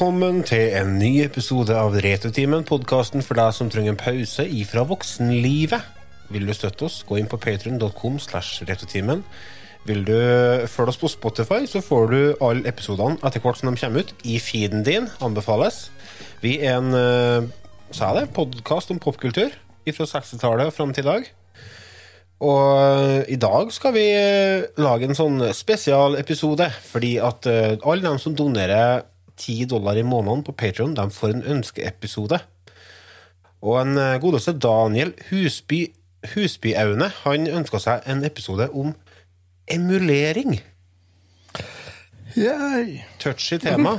Velkommen til en ny episode av Returtimen, podkasten for deg som trenger en pause ifra voksenlivet. Vil du støtte oss, gå inn på patreon.com slash returtimen. Vil du følge oss på Spotify, så får du alle episodene etter hvert som de kommer ut, i feeden din. Anbefales. Vi er en eh, sa jeg det, podkast om popkultur fra 60-tallet og fram til i dag. Og eh, i dag skal vi eh, lage en sånn spesialepisode, fordi at alle de som donerer 10 dollar i måneden på Patreon, de får en ønskeepisode. Og en eh, godeste Daniel Husby Husbyaune, han ønska seg en episode om emulering. Yay. Touchy tema.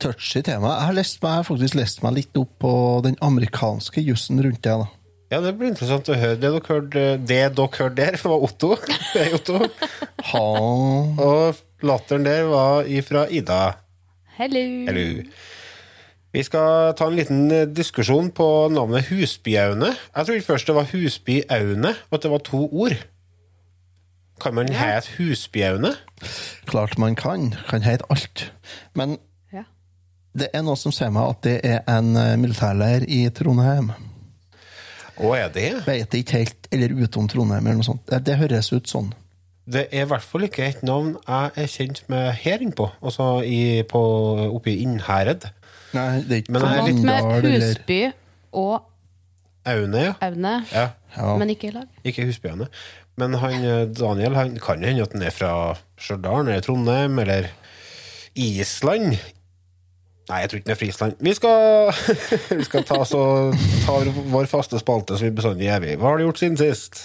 Touchy tema. Jeg har, lest jeg har faktisk lest meg litt opp på den amerikanske jussen rundt det. da. Ja, det blir interessant å høre. Det dere hørte, det dere hørte der, var Otto. Otto. Og latteren der var ifra Ida. Hello. Hello. Vi skal ta en liten eh, diskusjon på navnet Husbyaune. Jeg trodde først det var Husbyaune, og at det var to ord. Kan man hete Husbyaune? Klart man kan. Kan hete alt. Men Ja. det er noe som sier meg at det er en eh, militærleir i Trondheim. Å, er det? Vet ikke helt, eller utom Trondheim, eller noe sånt. Det, det høres ut sånn. Det er i hvert fall ikke et navn jeg er kjent med her innpå, altså i, på, oppe i Innherred. Nei, det er ikke Men jeg er litt med eller Husby og Aune, ja. Aune, ja. ja. men ikke i lag. Ikke husbyene. Men han, eh, Daniel han kan jo hende at han er fra Stjørdal eller Trondheim eller Island. Nei, jeg tror ikke han er fra Island. Vi skal, vi skal ta, så, ta vår faste spalte som vi bestandig gjør. vi. Hva har du gjort siden sist?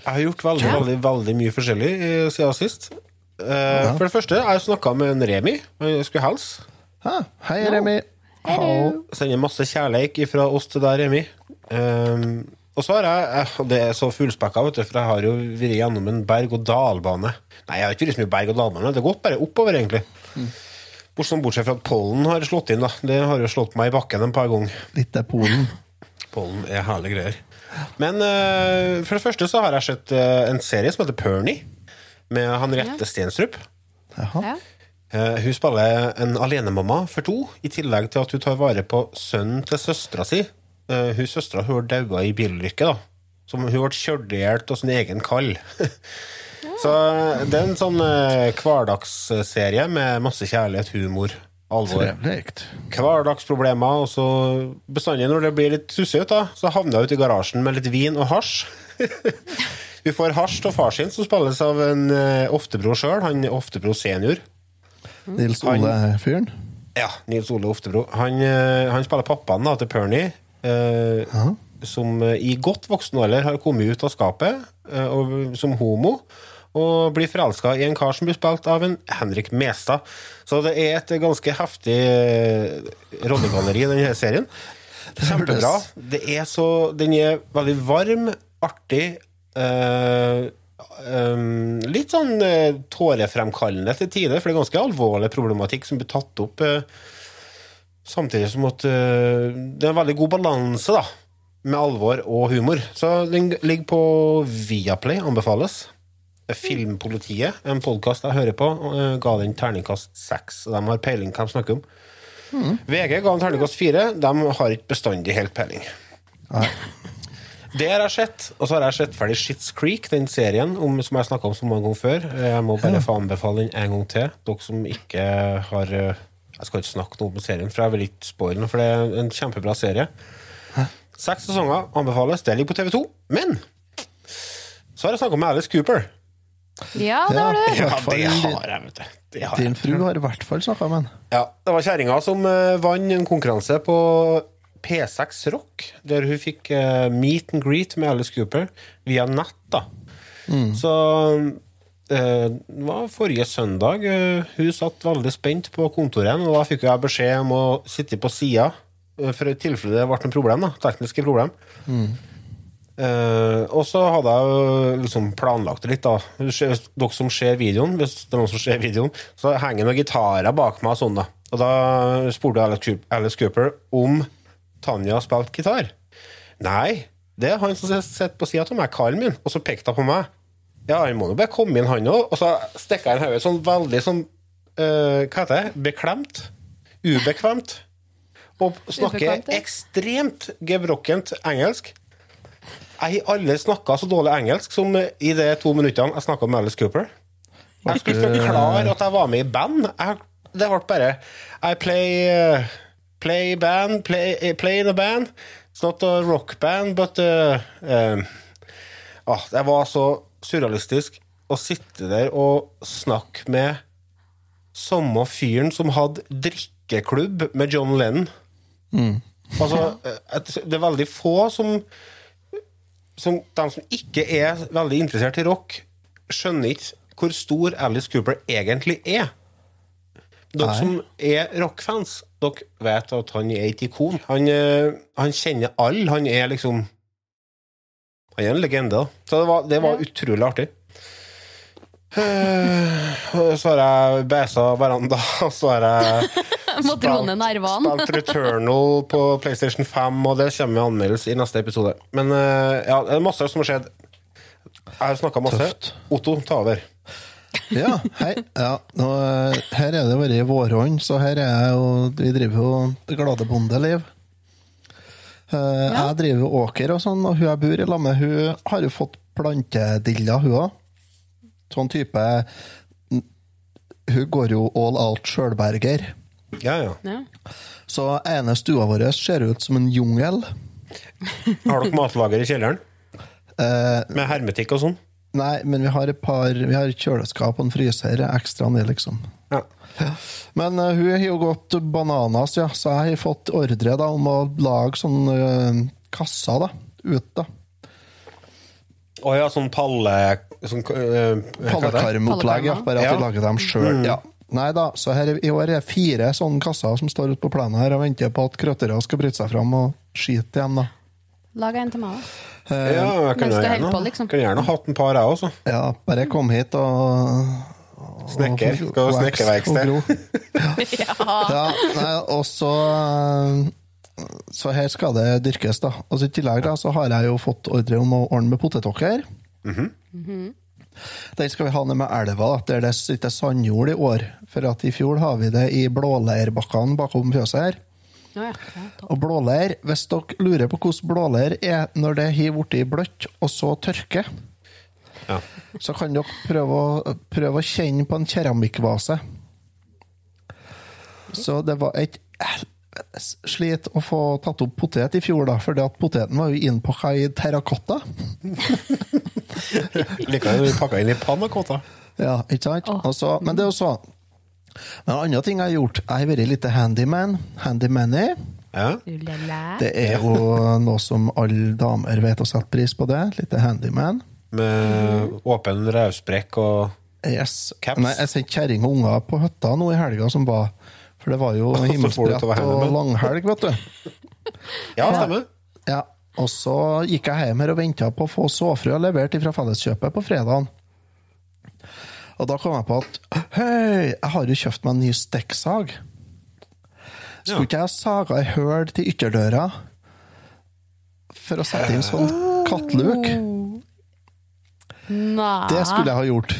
Jeg har gjort veldig veldig, veldig mye forskjellig eh, siden sist. Eh, For det første, jeg snakka med en Remi. Han skulle hilse. Ha, hei, Remi. Hallo. Sender masse kjærleik fra oss til deg, Remi. Um, og så har jeg eh, Det er så fullspekka, vet du, for jeg har jo vært gjennom en berg-og-dal-bane. Nei, jeg har ikke vært så mye berg-og-dal-bane. Det har gått bare oppover, egentlig. Bortsett, bortsett fra at pollen har slått inn. da Det har jo slått meg i bakken en par ganger. Litt er Polen. Pollen er herlige greier. Men uh, for det første så har jeg sett uh, en serie som heter Pernie, med Henriette Stenstrup. Jaha. Ja. Eh, hun spiller en alenemamma for to, i tillegg til at hun tar vare på sønnen til søstera si. Uh, hun Søstera hun daua i bilulykke. da Som Hun ble kjørt i hjel av sin egen kall. Så det er en sånn hverdagsserie med masse kjærlighet, humor, alvor. Trevligt. Hverdagsproblemer, og så bestandig når det blir litt tussete, så havner jeg ute i garasjen med litt vin og hasj. Vi får hasj av far sin, som spilles av en uh, Oftebro sjøl, han er Oftebro senior. Nils Ole-fyren. Ja, Nils Ole Oftebro. Han, eh, han spiller pappaen da, til Pernie, eh, som eh, i godt voksen alder har kommet ut av skapet eh, og, som homo. Og blir forelska i en kar som blir spilt av en Henrik Mestad. Så det er et ganske heftig eh, rollegalleri i denne serien. Kjempebra. Det er så, den er veldig varm, artig. eh, um, litt sånn uh, tårefremkallende til tider, for det er ganske alvorlig problematikk som blir tatt opp. Uh, samtidig som at det er en veldig god balanse da, med alvor og humor. Så den ligger på Viaplay, anbefales. Filmpolitiet, en podkast jeg hører på, eh, ga den terningkast seks. De har peiling hva de snakker om. VG ga en terningkast fire. De har ikke bestandig helt peiling. Det har jeg sett, og så har jeg sett ferdig Shits Creek, den serien om, som jeg snakka om så mange ganger før. Jeg må bare få anbefale den en gang til. Dere som ikke har eh, Jeg skal ikke snakke noe om serien, for jeg vil ikke spoile den, for det er en kjempebra serie. Seks sesonger anbefales. Det ligger på TV2. Men så har jeg snakka med Alice Cooper. Ja, det har du. Ja, det har jeg, vet du. Det har. Din fru har i hvert fall snakka med han. Ja, det var kjerringa som uh, vant en konkurranse på P6 Rock, der hun fikk uh, meet and greet med Alice Cooper via nett. da. Så eh, det var forrige søndag. hun satt veldig spent på kontoret, og da fikk jeg beskjed om å sitte på sida for i tilfelle det ble noen problem. da, Tekniske problem. Eh, og så hadde jeg jo liksom planlagt det litt, da. Hvis dere som ser videoen, hvis det er noen som ser videoen, så henger noen gitarer bak meg og sånn, da. Og da spurte Alice Cooper- om Tanja spilte gitar. Nei, det er han som sitter på sida av meg, karen min, og så pekte hun på meg. Ja, han må jo bare komme inn, han òg. Og så stikker han hodet sånn veldig sånn uh, Hva heter det? Beklemt? Ubekvemt? Og snakker Ubekvemt, ja. ekstremt gebrokkent engelsk. Jeg har aldri snakka så dårlig engelsk som i de to minuttene jeg snakka med Alice Cooper. Jeg skulle forklare at jeg var med i band. Jeg, det ble bare I play, uh, play band, play, eh, play in a band. It's not a rock band, but uh, um, ah, Det var så surrealistisk å sitte der og snakke med samme fyren som hadde drikkeklubb med John Lennon. Altså, det er veldig få som som de som ikke er veldig interessert i rock, skjønner ikke hvor stor Alice Cooper egentlig er. Dere Nei. som er rockfans, dere vet at han er et ikon. Han, eh, han kjenner alle. Han er liksom Han er en legende. Så det var, det var utrolig artig. Eh, Så har jeg bæsa veranda, og så har jeg Må drone nervene. Spilt Returnal på PlayStation 5, og det kommer med anmeldelse i neste episode. Men eh, ja, det er masse som har skjedd. Jeg har snakka masse. Tøft. Otto, ta over. Ja, hei. Ja, nå, eh, her er det vært vårhånd, så her er jeg jo Vi driver jo det glade bondeliv. Eh, Jeg driver åker og sånn, og hun jeg bor i lag med, hun har jo fått plantedilla, hun òg. Sånn type Hun går jo all out sjølberger. Ja, ja. Ja. Så ene stua vår ser ut som en jungel. Har dere matlager i kjelleren? Eh, Med hermetikk og sånn? nei, men vi har et par Vi har kjøleskap og en fryser ekstra ned, liksom. Ja. Men uh, hun har jo gått bananas, ja, så jeg har fått ordre da, om å lage sånn uh, kasser da, ut. da. Å ja, sånn palle... Sånn, uh, Pallekarmopplegg, ja, bare at Ja. vi lager dem sjøl. Ja. Nei da, så her i år er det fire sånne kasser som står ute på plenen her og venter på at krøttere skal bryte seg fram og skyte igjen. da. Lag en til meg, da. Ja, jeg kunne gjerne, på, liksom. kunne gjerne hatt en par, jeg også. Ja, bare kom hit og Snekker. Skal ha og vekst og snekkerverksted. Ja, nei, og så Så her skal det dyrkes, da. Og så I tillegg da, så har jeg jo fått ordre om å ordne med potetåker. Den skal vi ha ned med elva, der det sitter sandjord i år. For at i fjor har vi det i blåleirbakkene bakom fjøset her. Ja, ja. ja. Og blåleir, hvis dere lurer på hvordan blåleir er når det har blitt bløtt og så tørker, Ja. så kan dere prøve å, prøve å kjenne på en keramikkvase. Så det var et helvetes slit å få tatt opp potet i fjor, da, fordi at poteten var jo innpakka i terrakotta. Likevel vi pakka inn i pannakotta? Ja, ikke sant? Og men det er jo så Men andre ting jeg har gjort, jeg har vært litt handyman. Handymanny. Ja. Det er jo noe som alle damer vet å sette pris på det. Litt handyman. Med åpen rødsprekk og Yes. Caps. Nei, jeg sendte kjerring og unger på hytta nå i helga som var. For det var jo så himmelsbrett og langhelg, vet du. Ja, stemmer. Ja, Og så gikk jeg hjem her og venta på å få såfrø levert fra Felleskjøpet på fredagen. Og da kom jeg på at hei, jeg har jo kjøpt meg en ny stekksag. Skulle ikke jeg ha saga ei høl til ytterdøra for å sette inn sånn kattluk? Nei. Det skulle jeg ha gjort.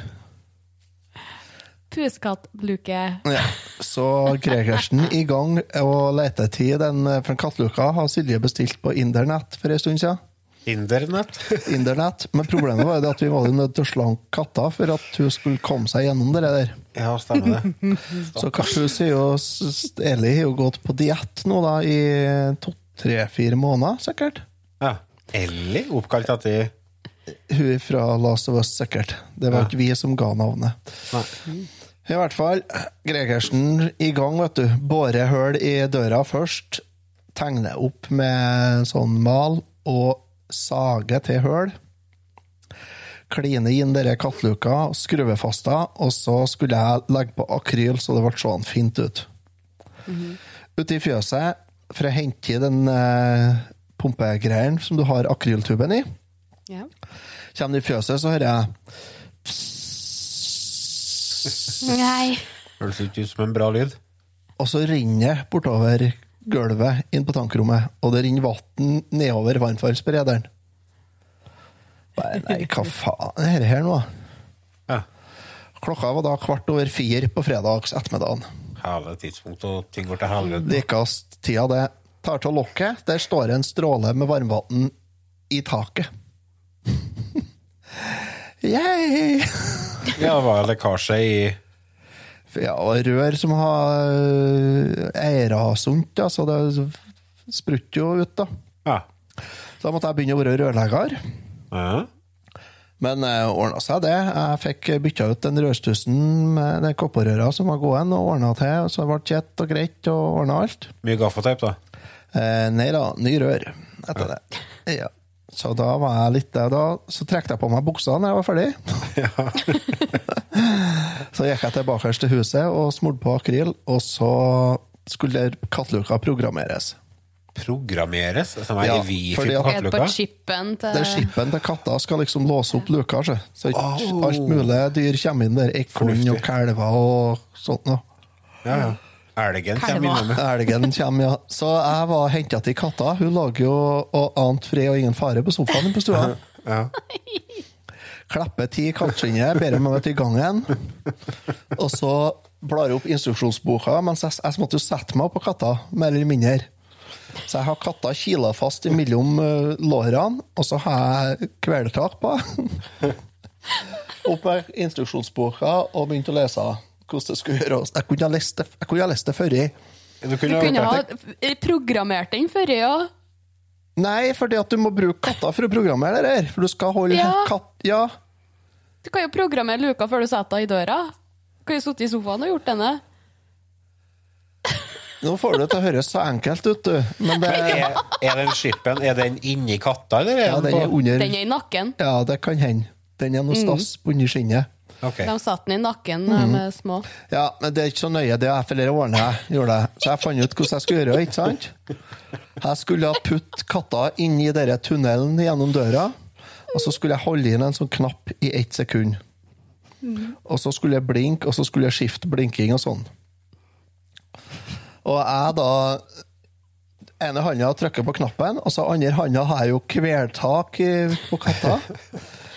Puskattluke. Ja. Så Gregersen i gang og letetid. Den, for kattluka har Silje bestilt på internett for en stund siden. Internett. Internett. Men problemet var jo at vi var nødt til å slanke katta for at hun skulle komme seg gjennom det der. Ja, stemmer det. Så hun sier jo Eli har jo gått på diett nå da i to-tre-fire måneder, sikkert. Ja. Ellie, oppkalt etter Hun er fra Last of Us, sikkert. Det var Ja. ikke vi som ga navnet. Nei. I hvert fall, Gregersen i gang, vet du. Båre høl i døra først. Tegne opp med sånn mal, og sage til høl. kline inn dere kattluka, skruve fast da, og så skulle jeg legge på akryl så det ble sånn fint ut. Ute i fjøset, for å hente i den eh, pumpegreien som du har akryltuben i, Ja. kommer du i fjøset, så hører jeg Nei. Høres ikke ut som en bra lyd. Og så renner det bortover gulvet inn på tankrommet, og det renner vann nedover varmtvannsberederen. Nei, hva faen er dette her nå? Ja. Klokka var da kvart over fire på fredags ettermiddagen. Hele tidspunkt, og ting går til helvete. Likest tida det tar til lokket, der står en stråle med varmvann i taket. Yay! Ja, det var lekkasje i Ja, rør som har øh, eiere sunt, ja, så det sprutter jo ut, da. Ja. Så da måtte jeg begynne å være rørlegger. ja. Men det ordna seg, det. Jeg fikk bytta ut den rørstussen med den kopperrøra som var gåen, og ordna til. Så det ble kjett og greit og ordna alt. Mye gaffateip, da. Eh, nei da, ny rør etter det. Ja. Så da var jeg litt der, da. Så trakk jeg på meg buksa når jeg var ferdig. så gikk jeg tilbake til huset og smurte på akryl, og så skulle katteluka programmeres. Programmeres? Som er Ja, fordi på at- på chipen til Den skippen til katta skal liksom låse opp luka, så så oh. alt mulig dyr kommer inn der. Ekorn og kalver og sånt noe. Ja, ja. Elgen kommer innom. Elgen kommer, ja. Så jeg var henta til katta. Hun lå jo og ante fred og ingen fare på sofaen på stua. Ja. Klapper ti kattskinnet, ber meg til gangen. Og så blar jeg opp instruksjonsboka, mens jeg, jeg måtte jo sette meg opp på katta, mer eller mindre. Så jeg har katta kila fast mellom uh, lårene, og så har jeg kvelertak på. opp med instruksjonsboka og begynte å lese hvordan det skulle gjøres. Jeg kunne ha lest det, jeg kunne ha lest det før. i. Du Du kunne kunne ha programmert den før, ja. Nei, fordi at du må bruke katter for å programmere det her. For du skal holde Ja. katt... Ja. Du kan jo programmere luka før du setter deg i døra. Du kan jo sitte i sofaen og gjort denne. Nå får du det til å høres så enkelt ut, du. Men det, er, er den skippen er den inni katta, eller? ja, den er under Den er i nakken. Ja, det kan hende. Den er noe Mm. stas under skinnet. Ok. De satte den i nakken mm. med små. Ja, men det er ikke så nøye. Det er flere årene jeg gjorde det. Så jeg fant ut hvordan jeg skulle gjøre det, ikke sant? Jeg skulle ha putt katta inni i denne tunnelen gjennom døra, og så skulle jeg holde inn en sånn knapp i ett sekund. Og så skulle jeg blinke, og så skulle jeg skifte blinking og sånn. Og jeg da ene hånda trykker på knappen, og så andre hånda har jeg jo kveltak i- på katta.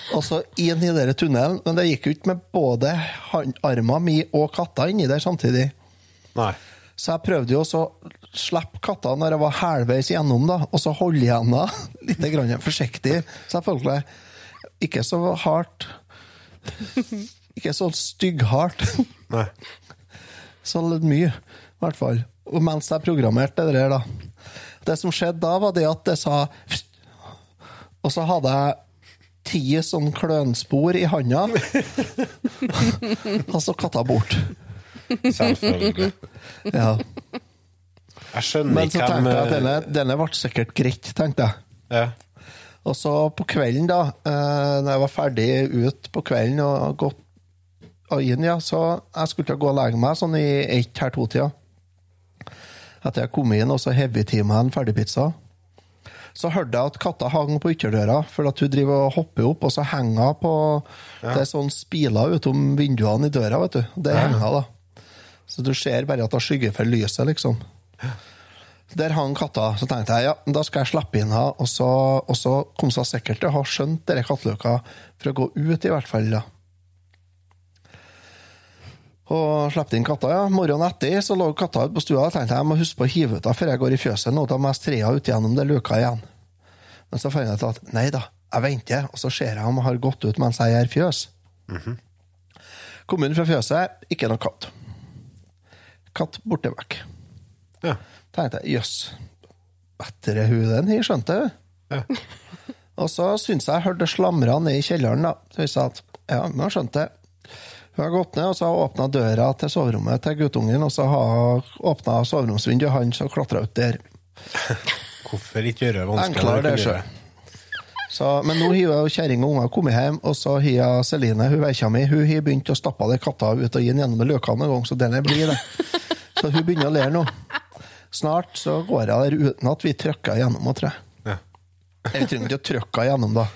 Så inn i denne tunnelen. Men det gikk jo ikke med både armen min og katta inni der samtidig. Nei. Så jeg prøvde jo å slippe katta når jeg var halvveis gjennom, da, og så holde igjen da, litt grann forsiktig, selvfølgelig. Ikke så hardt. Ikke så stygghardt. Nei. Så litt mye, i hvert fall. Og mens jeg programmerte det der, da. Det som skjedde da, var det at det sa Og så hadde jeg ti sånn klønspor i handa. og så katta bort. Selvfølgelig. Ja. Jeg skjønner Men så ikke tenkte jeg at denne, denne ble sikkert greit, tenkte jeg. ja. Og så på kvelden, da, eh, når jeg var ferdig ut på kvelden og gått og inn, ja, så jeg skulle til å gå og legge meg sånn i ett her to-tida. Etter jeg kom inn, og så heavy-teama en ferdigpizza. Så hørte jeg at katta hang på ytterdøra, for at hun driver og hopper opp, og så henger hun på Det er sånn spiler utom vinduene i døra, vet du. Det henger da. Så du ser bare at hun skygger for lyset, liksom. Der hang katta. Så tenkte jeg ja, da skal jeg slippe inn henne. Og så, og så kom hun sikkert til å ha skjønt denne katteløka for å gå ut, i hvert fall. da. Og slapp inn katta, ja. Morgenen etter så lå katta ute på stua. og tenkte jeg jeg må huske på å hive ut henne før jeg går i fjøset. Nå da må jeg strea ut gjennom det luka igjen. Men så fant jeg ut at nei da, jeg venter, og så ser jeg om jeg har gått ut mens jeg gjør fjøs. Kom inn fra fjøset, ikke noe katt. Katt borte vekk. Ja. tenkte jeg, jøss, bedre hun enn hun skjønte, hun. Ja. Og så syntes jeg jeg hørte slamra ned i kjelleren, da. Så jeg sa at ja, hun skjønte jeg. det. Hun har gått ned og så har hun åpna døra til soverommet til guttungen, og så har hun åpna soveromsvinduet hans og klatra ut der. Hvorfor ikke gjøre det vanskelig? Enklere det, når du sjø. kan gjøre Så, men nå har kjerring og unger kommet hjem, og så har Celine, hun veikja mi, hun har begynt å stappe det katta ut og inn gjennom løkene en gang, så den blid, det. Så hun begynner å le nå. Snart så går jeg der uten at vi trykker igjennom, tror jeg. Ja. Jeg trenger ikke å trykke gjennom, da.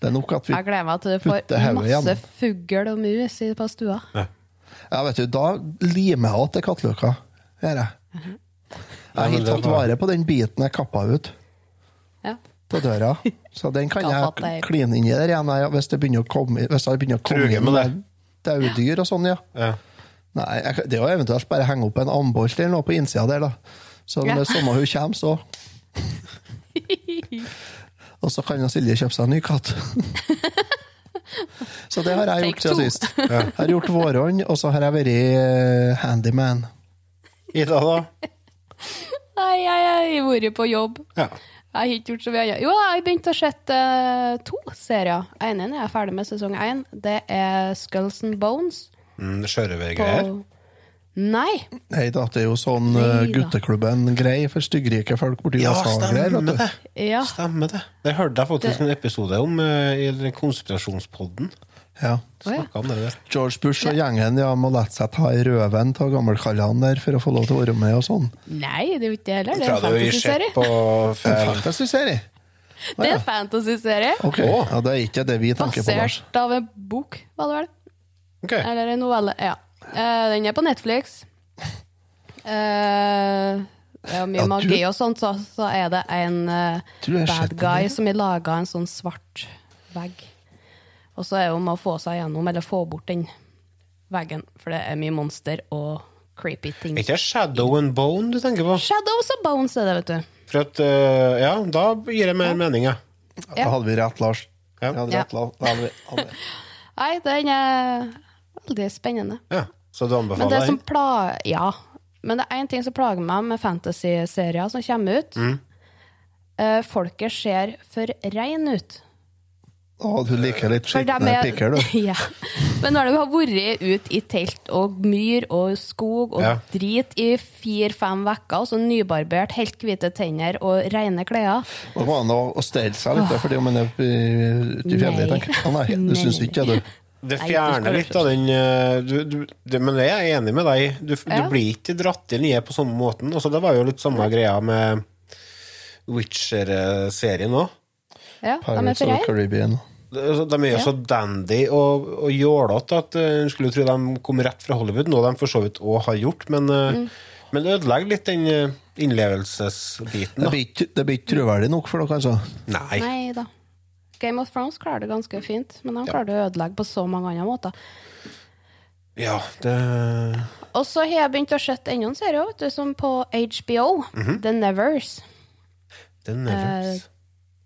Det er nok at vi Jeg gleder meg til du får masse fugl og mus i- på stua. Ja, vet du, da limer jeg igjen til kattløka. Gjør jeg. Mhm. Jeg har det tatt vare på den biten jeg kappa ut Ja. på døra. Så den kan jeg kline inn inni der igjen hvis det begynner å komme, hvis det begynner å komme inn med daudyr og sånn, ja. Ja. Nei, jeg, det er jo eventuelt bare henge opp en ambolt eller noe på innsida der, da. Så Ja. når samme hun kommer, så Og så kan jo Silje kjøpe seg en ny katt. så det har jeg gjort siden sist. Jeg har gjort vårhånd, og så har jeg vært eh, handyman. Ida, da? Nei, jeg har vært på jobb. Ja. Jeg har ikke gjort så mye annet. Jo, jeg har begynt å se eh, to serier. Ene er jeg ferdig med sesong én. Det er Skulls and Bones. Mm. Sjørøvergreier. Nei. Nei da, det er jo sånn uh, gutteklubben-grei for styggrike folk borti Ja, stemmer det. Ja. Stemmer det. Det hørte jeg faktisk en episode om uh, i konspirasjonspodden. Ja. Oh, ja. Om det der. George Bush og gjengen ja, må la seg ta i røven av gammelkallene der for å få lov til å være med og sånn. Nei, det er jo ikke det heller. Det er en fantasy-serie. En fantasy-serie? Det er en fantasy-serie. Oh. ja, det er ikke det vi tenker på, Basert av en bok, var det vel? Okay. Eller en novelle. Ja. Eh, den er på Netflix. Uh, det er mye Ja, magi og sånt, så, så er det en sett bad guy det? som har laga en sånn svart vegg. Og så er det om å få seg gjennom, eller få bort den veggen, for det er mye monster og creepy ting. Er ikke det Shadow and Bone du tenker på? Shadows and Bones er det, vet du. For at, uh, ja, da gir det mer mening, ja. Da hadde vi rett, Lars. Ja. Vi hadde Ja. rett, Lars. Hadde vi, hadde vi. Nei, den er veldig spennende. ja. Så du Men det? Ja. Men det er én ting som plager meg med fantasy-serier som kommer ut. Mm. Uh, folket ser for rein ut. Å, du liker litt skitne er- piker, du. ja. Men når du har vært ute i telt og myr og skog og Ja. drit i fire-fem uker, og så nybarbert, helt hvite tenner og rene klær Det var an å stelle seg litt, oh. fordi om en er ute i fjellet, Nei. du syns ikke det, du. Det fjerner litt av den eh, du, du, det, Men jeg er enig med deg. Du, du Ja. blir ikke dratt inn i det på samme måten. Også, det var jo litt samme greia med Witcher-serien òg. Ja, Pirates of the. Caribbean. De er jo så dandy og, og jålete at en uh, skulle tro de kom rett fra Hollywood, noe de for så vidt òg har gjort. Men, uh, Mm. men det ødelegger litt den eh, innlevelsesbiten. Det det blir ikke troverdig nok for dere, altså. Nei. Nei da. Game of Thrones klarer det ganske fint, men de klarer det å ødelegge på så mange andre måter. Ja, det Og så har jeg begynt å se enda en serie vet du, som på HBO, Mhm. The Nevers. The nevers.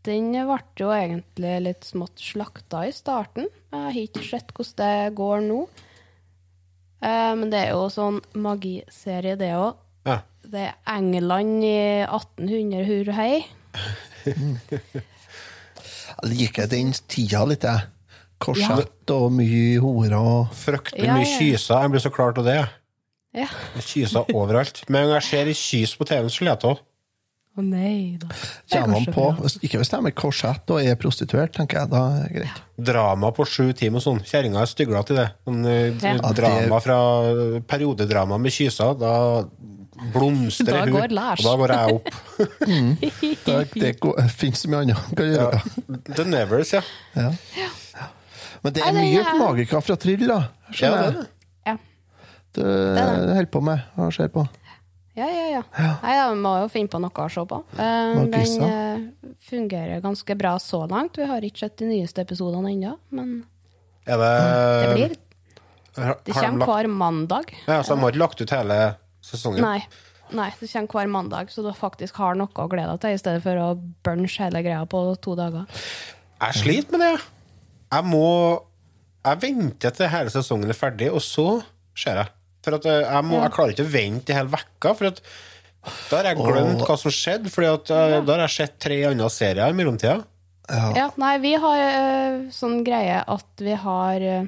Den ble jo egentlig litt smått slakta i starten. Jeg har ikke sett hvordan det går nå. Eh, Men det er jo sånn magiserie, det òg. Ja. Det er England i 1800 hurr og hei. Jeg liker den tida litt, jeg. Korsett og mye horer og Fryktelig Ja, mye ja. kyser. Jeg blir så klar av det. Ja. Er Kyser overalt. Men når jeg ser ei kys på TV-en, så ler jeg av. Å nei da. Er Kommer man på, hvis- ikke hvis de er korsett og er prostituert, tenker jeg, da er det greit. Drama på sju timer og sånn. Kjerringa er stygla til det. Sånn, eh, Ja. Drama fra periodedrama med kyser. Da blomstrer Da går Lars. og da går jeg opp. Det, det går- finnes så mye annet man kan Ja. The Nevers, ja. Ja. Men det er mye ja. er- magika fra Trill, da. ja det er det. Ja. Du er det. holder på med og ser på. Ja, ja, ja. Nei, jeg må jo finne på noe å se på. Eh, den kyssa. eh, fungerer ganske bra så langt. Vi har ikke sett de nyeste episodene ennå, men Er det det, blir Det kommer hver mandag. ja, så de har ikke lagt ut hele sesongen? Nei. Nei, det kommer hver mandag, så du faktisk har noe å glede deg til, i stedet for å bunche hele greia på to dager. Jeg sliter med det. Jeg må Jeg venter til hele sesongen er ferdig, og så ser jeg. For at eh, jeg, må, jeg klarer ikke å vente i hele vekka, for at da har jeg glemt hva som skjedde. For da har jeg sett tre andre serier i mellomtida. Ja, nei, vi har eh, sånn greie at vi har eh,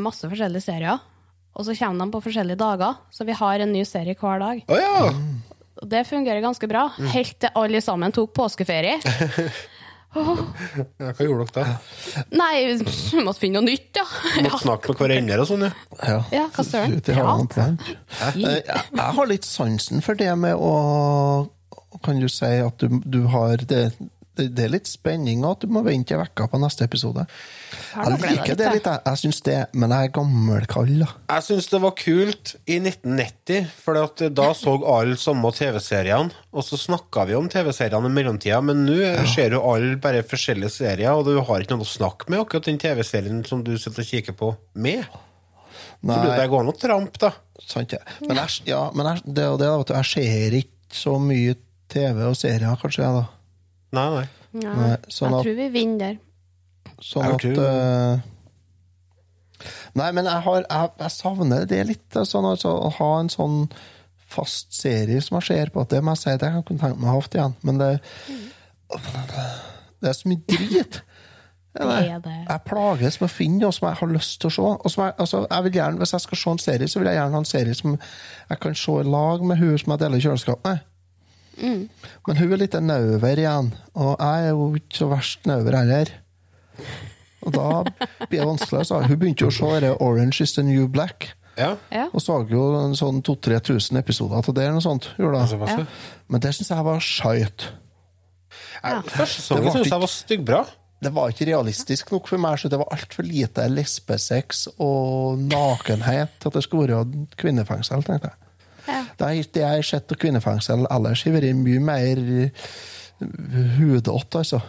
masse forskjellige serier, og så kommer de på forskjellige dager, så vi har en ny serie hver dag. Oh, ja! Det fungerer ganske bra, helt til alle sammen tok påskeferie. Ja, hva gjorde dere da? Nei, vi måtte finne noe nytt, ja. Måtte snakke med hverandre og sånn, ja. Ja, Ja, hva søren? Eh, Jeg, jeg har litt sansen for det med å Kan du si at du, du har det, det, er litt spenning, at du må vente ei uke på neste episode. Jeg liker det litt, jeg. Jeg syns det, men jeg er gammelkall. Jeg syns det var kult i 1990, for da så alle samme TV-seriene. Og så snakka vi om TV-seriene i mellomtida, men nå ser jo alle bare forskjellige serier, og du har ikke noe å snakke med akkurat den TV-serien som du sitter og kikker på, med. For Nei, det går an å trampe, da. sant ja. Men, jeg, ja, men jeg, det det. Jeg ser ikke så mye TV og serier, kanskje, jeg, da. Nei, nei. Nei, sånn jeg at- tror vi vinner der. Sånn at eh, Nei, men jeg, har, jeg, jeg savner det litt. eh, Sånn, altså, å ha en sånn fast serie som jeg ser på. Det må jeg si, kan jeg kunne tenke meg å ha hatt igjen. Men det, det er så mye drit. Det det. Jeg plages med å finne noe som jeg har lyst til å se. Og som jeg, altså, jeg vil gjerne, hvis jeg skal se en serie, så vil jeg gjerne ha en serie som jeg kan se i lag med hun som jeg deler kjøleskap med. Men hun er litt nauver igjen, og jeg er jo ikke så verst nauver heller. Og da blir det vanskelig. Så. Hun begynte jo å se det Orange is the New Black, Ja. Og så jo en sånn 2000-3000 episoder av det. eller noe sånt. Ja. Men det syns jeg var skeit. Jeg- Første sesongen syns jeg var styggbra. Det var ikke realistisk nok for meg, så det var altfor lite lesbesex og nakenhet til at det skulle være kvinnefengsel, tenkte jeg. Ja. Det er det jeg har sett kvinnefengsel ellers, har vært mye mer hudått, altså.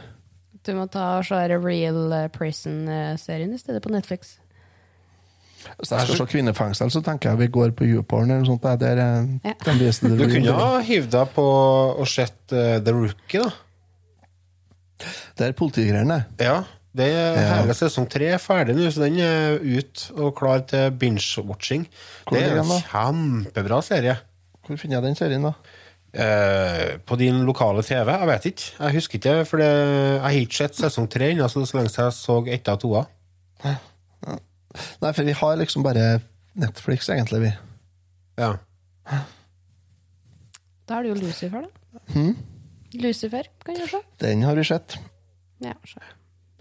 Du må ta og se Real eh, Prison-serien i stedet på Netflix. Hvis jeg skal se kvinnefengsel, så tenker jeg vi går på YouPorn eller noe sånt. Det er der, eh, Ja. Du kunne ha hivd deg på og sett uh, The Rookie, da. Det er politigreiene. Ja. Det er Ja. Hele sesong tre er ferdig nå, så den er ut og klar til binge-watching. Det er en kjempebra serie. Hvor finner jeg den serien, da? Eh, på din lokale TV? Jeg vet ikke. Jeg husker ikke, for det, jeg har ikke sett sesong tre ennå, så så lenge jeg så ett av toa. Nei, for vi har liksom bare Netflix, egentlig, vi. Ja. Da er det jo Lucifer, da. Hmm? Lucifer, kan du se. Den har vi sett. Ja, se.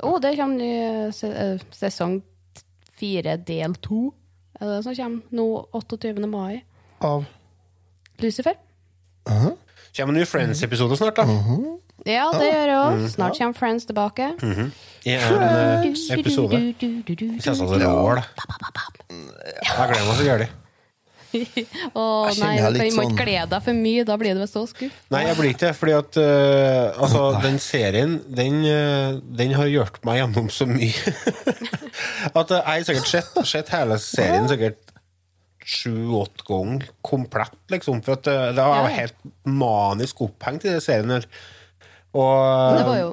Å, det kommer ny eh, se, sesong fire, del to. Er det det som kommer nå 28. mai? Av Lucifer? Aha. Kommer en ny Friends-episode snart, da. Ja, det gjør det òg. Snart kommer Friends tilbake. I en eh, episode. Kjennes som et rål. Jeg gleder meg så gærlig. Jeg nei, du kan må sånn- ikke glede deg for mye, da blir du så skuff. Nei, jeg blir ikke det, fordi at uh, altså, den serien, den, uh, den har hjulpet meg gjennom så mye. at uh, jeg har sikkert sett, sett hele serien sikkert sju-åtte ganger komplett, liksom. For at det var Ja. helt manisk opphengt i den serien her. Og Det var jo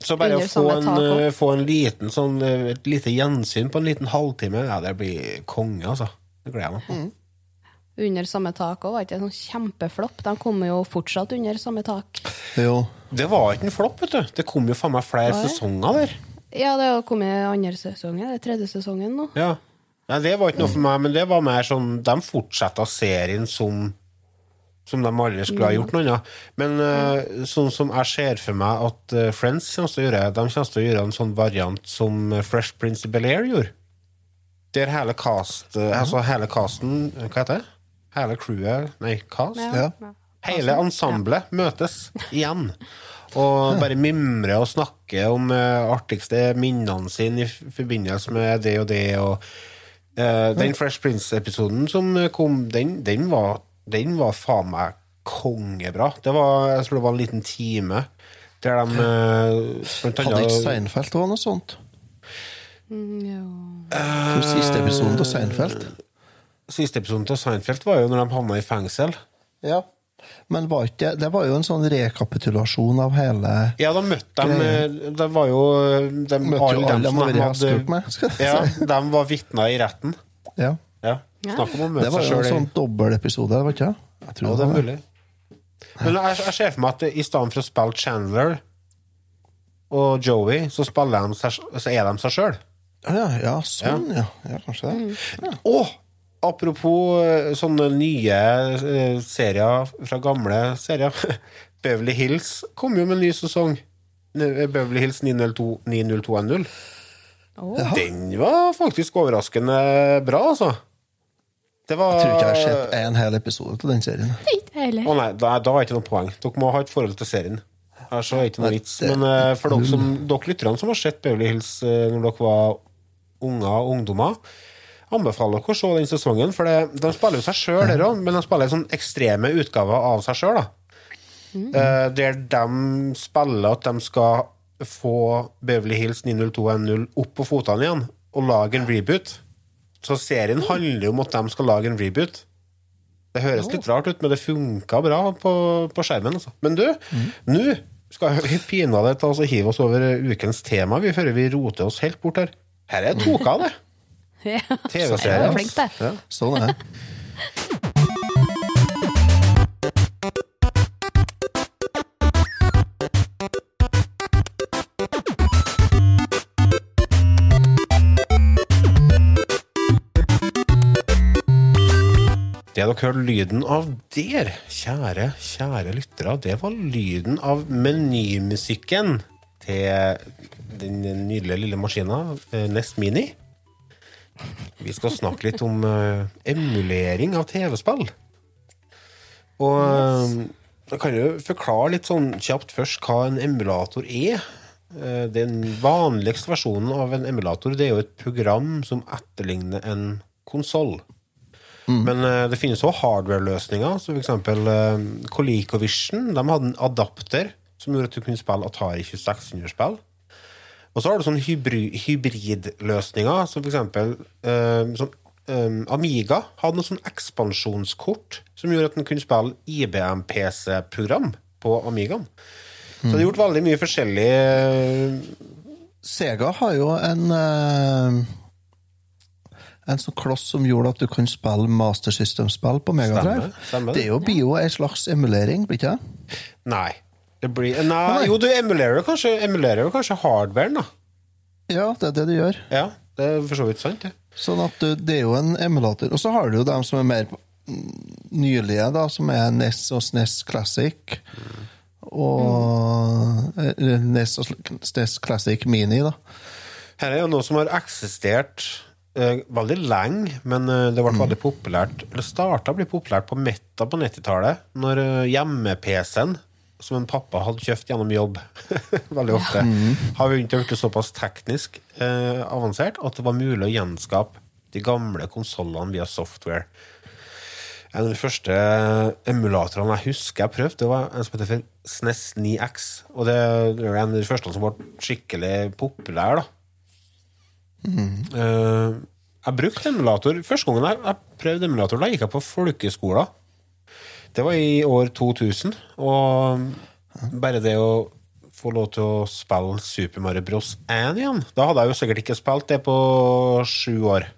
så bare å få en, få en liten sånn, et lite gjensyn på en liten halvtime, ja, det blir konge, altså. Det gleder jeg meg på. under samme tak òg, var ikke det sånn kjempeflopp? De kommer jo fortsatt under samme tak. Jo. Det var ikke en flopp, vet du. Det kom jo faen meg flere Hva er sesonger der. Ja, det har kommet andre sesongen, det er tredje sesongen nå. Ja. Nei, det var ikke noe for meg, men det var mer sånn De fortsetta serien som som de aldri skulle ha gjort noe annet. Men uh, sånn som jeg ser for meg at eh, Friends kommer til å gjøre, de kommer til å gjøre en sånn variant som eh, Fresh Prince of Bel-Air gjorde. Der hele cast eh, Altså hele casten Hva heter det? Hele crewet Nei, cast? Ja. Hele ensemblet møtes igjen. Og bare mimre og snakke om uh, artigste minnene sine i forbindelse med det og det. Og, uh, den Fresh Prince-episoden som kom, den, den, var, den var faen meg kongebra. Det var, jeg tror det var en liten time der de uh, blant Hadde ikke Seinfeld òg noe sånt? Mm, ja. For siste episoden av Seinfeld? Siste episoden til Seinfeld var jo når de havna i fengsel. Ja. Men var ikke, det var jo en sånn rekapitulasjon av hele Ja, da møtte de eh, Det var jo de, Møtte jo alle dem som de hestkurt med, Ja, de var vitner i retten. Ja. Ja. Snakk om å møte Det var jo en sånn dobbeltepisode, var ikke? Jeg tror Ja, det er mulig. Men jeg, jeg ser for meg at i stedet for å spille Chandler og Joey, så, de så er de seg sjøl. Ja, ja, sånn, ja. ja kanskje det. Og apropos eh, sånne nye eh, serier fra gamle serier. Beverly Hills kom jo med en ny sesong. Beverly Hills 902 90210. Oh. Den var faktisk overraskende bra, altså. Det var Jeg tror ikke jeg har sett en hel episode av den serien. Å oh, nei, da, da er det ikke noe poeng. Dere må ha et forhold til serien. Her så er det ikke noe vits. Men eh, for dere, som, dere lytterne som har sett Beverly Hills eh, når dere var unger og ungdommer, anbefaler dere å se den sesongen. For det, de spiller jo seg sjøl, der òg, men de spiller sånn ekstreme utgaver av seg sjøl. Eh, der de spiller at de skal få Beverly Hills 90210 opp på fotene igjen og lage en reboot. Så serien handler jo om at de skal lage en reboot. Det høres litt rart ut, men det funka bra på, på skjermen. Altså. Men du, nå skal vi pinadø ta oss og hive oss over ukens tema vi, før vi roter oss helt bort her. Her er toka, det. Ja. TV-serie. Er flink der. Ja. Sånn er det. Det dere hørte lyden av der, kjære, kjære lyttere, det var lyden av menymusikken til den nydelige lille maskina eh, Nest Mini. Vi skal snakke litt om eh, emulering av TV-spill. Og eh, jeg kan jo forklare litt sånn kjapt først hva en emulator er. Eh, Den vanligste versjonen av en emulator det er jo et program som etterligner en konsoll. Men eh, det finnes også hardware-løsninger, som f.eks. ColecoVision. De hadde en adapter som gjorde at du kunne spille Atari 2600-spill. Og så har du sånne hybridløsninger, som f.eks. um, sånn, eh, Amiga hadde noe sånn ekspansjonskort som gjorde at den kunne spille IBM-PC-program på Amigaen. Så det er gjort veldig mye forskjellig. eh, Sega har jo en En sånn kloss som gjorde at du kan spille Master System-spill på Megadrive. Det er jo blir jo en slags emulering, blir ikke det? Nei. Blir, nei, jo, du emulerer kanskje, emulerer kanskje hardwaren, da. Ja, det er det du gjør. Ja, det er for så vidt sant, det. Sånn at du, det er jo en emulator. Og så har du jo dem som er mer mm, nylige, da, som er NES og SNES Classic. Og mm. NES og SNES Classic Mini, da. Her er jo noe som har eksistert uh, veldig lenge, men uh, det ble veldig populært Eller starta å bli populært på midten på 90-tallet, når uh, hjemme-PC-en som en pappa hadde kjøpt gjennom jobb, veldig ofte, har begynt å bli såpass teknisk eh, avansert at det var mulig å gjenskape de gamle konsollene via software. En av de første emulatorene jeg husker jeg prøvde, det var en som heter for SNES 9X. Og det var en av de første som ble skikkelig populær, da. Eh, jeg brukte emulator Første gangen jeg, jeg prøvde emulator, da gikk jeg på folkeskolen. Det var i år 2000. Og bare det å få lov til å spille Super Mario Bros. 1 igjen Da hadde jeg jo sikkert ikke spilt det på sju år.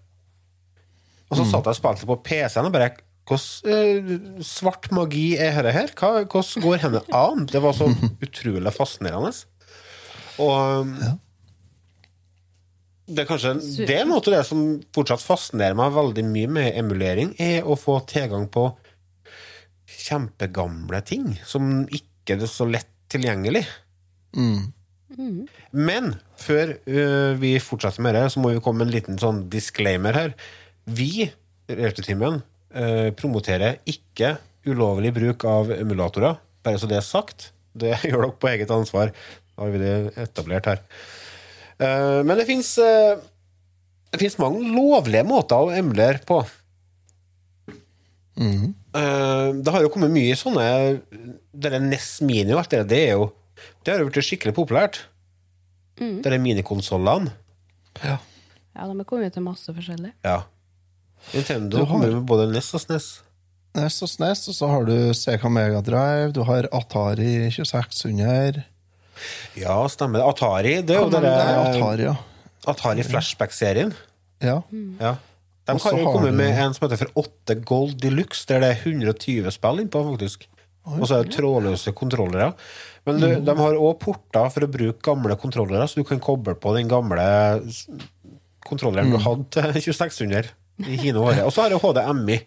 Og så satt jeg og spilte på PC-en og bare hvordan eh, svart magi er dette her? Hva, hvordan går henne an? Det var så utrolig fascinerende. Og det er kanskje det er noe av det som fortsatt fascinerer meg veldig mye med emulering, er å få tilgang på kjempegamle ting som ikke er så lett tilgjengelig. Men før øh, vi fortsetter med det, så må vi komme med en liten sånn disclaimer her. Vi, Returtimen, øh, promoterer ikke ulovlig bruk av emulatorer, bare så det er sagt. Det gjør dere på eget ansvar. Da har vi det etablert her. Eh, men det fins Det finnes mange lovlige måter å emulere på. Eh, det har jo kommet mye sånne Det der NES Mini og alt det, det er jo Det har jo blitt skikkelig populært. Det er minikonsollene. Ja. Ja, de er kommet til masse forskjellig. Ja. Nintendo har- kommer med både NES og SNES. NES og SNES, og så har du CK Megadrive, du har Atari 2600 Ja, stemmer. Atari. Det er jo Det Atari, ja. Atari Flashback-serien. ja. Ja. De har jo komme med en som heter for 8 Gold Deluxe, der det er 120 spill innpå, faktisk. Og så er det trådløse kontrollere. Men du, de har òg porter for å bruke gamle kontrollere, så du kan koble på den gamle kontrolleren du hadde til 2600 i hine året. Og så har jeg HDMI.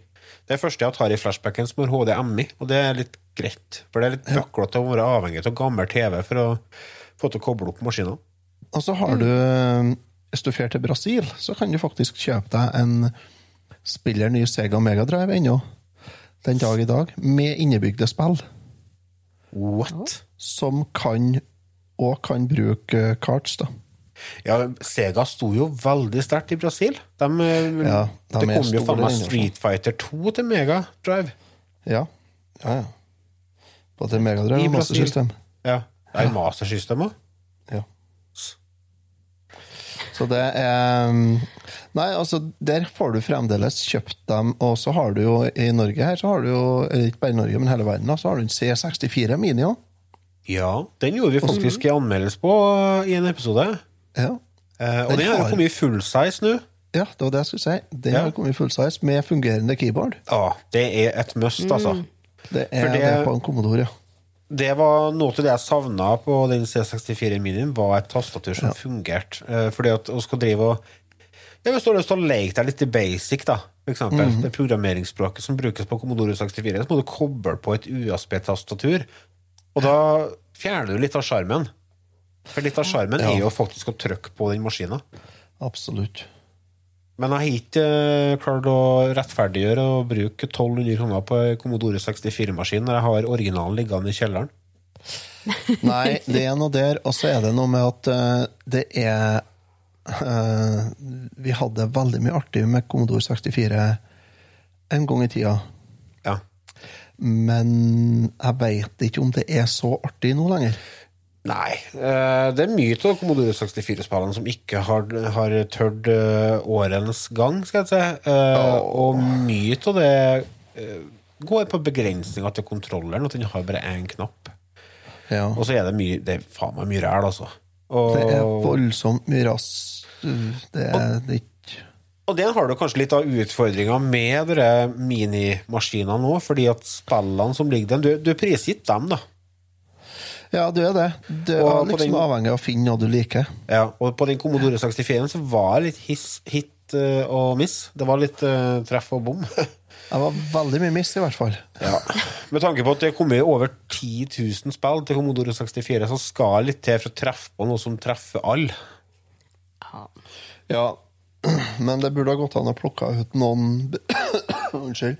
Det er første jeg tar i Flashbacken som har HDMI, og det er litt greit. For det er litt bøklete å være avhengig av gammel TV for å få til å koble opp maskiner. Og så har du Hvis du drar til Brasil, så kan du faktisk kjøpe deg en spiller ny Sega Megadrive ennå. Den dag i dag. Med innebygde spill. What? Som kan og kan bruke eh, cards, da. Ja, Sega sto jo veldig sterkt i Brasil. De, eh, Ja, de det kom jo faen meg. Street Fighter 2 til Megadrive. Ja. ja, ja. På til Megadrive og Master System. Ja. Det er Master System òg. Ja. Så det er Nei, altså, der får du fremdeles kjøpt dem, og så har du jo i Norge her, så har du jo ikke bare i Norge, men hele verden, så har du en C64 Mini òg. Ja, den gjorde vi faktisk en anmeldelse på i en episode. Ja. Eh, og Den den har jo kommet i full size nå. ja, det var det jeg skulle si. Den Ja. har kommet full size med fungerende keyboard. Ja, det er et must, altså. Det er det, det- på en Commodore, ja. Det var Noe av det jeg savna på den C64 Minien, var et tastatur som fungerte. Eh, fordi at å skal drive og ja, Hvis du har lyst til å leke deg litt i basic, da, for eksempel, Mhm. det programmeringsspråket som brukes på Commodore 64, så må du koble på et USB-tastatur. Og da fjerner du litt av sjarmen. For litt av sjarmen Ja. er jo faktisk å trykke på den maskina. Absolutt. Men jeg har ikke eh, klart å rettferdiggjøre å bruke 1200 kroner på Commodore 64-maskin når jeg har originalen liggende i kjelleren. Nei, det er noe der, og så er det noe med at eh, det er uh, Vi hadde veldig mye artig med Commodore 64 en gang i tida, Ja. men jeg veit ikke om det er så artig nå lenger. Nei. eh, Det er mye av Commodore 64-spillene som ikke har, har tørt eh, årens gang, skal jeg si. Eh, Og mye av det går på begrensninga til kontrolleren, at den har bare én knapp. Ja. Og så er det mye Det er faen meg mye ræl, altså. Og, Det er voldsomt mye rass. Det er det er ikke og den har du kanskje litt av utfordringa med minimaskinene nå, fordi at spillene som ligger der Du, du prisgitt dem, da. Ja, du er det. Du er Og liksom den- avhengig av å finne noe du liker. Ja, og på den Commodore 64 så var det litt his, hit eh, og miss. Det var litt uh, treff og bom. Det var veldig mye miss, i hvert fall. ja. Med tanke på at det er kommet over 10 000 spill til Commodore 64, så skal det litt til for å treffe på noe som treffer alle. Ja, men det burde ha gått an å plukke ut noen Unnskyld.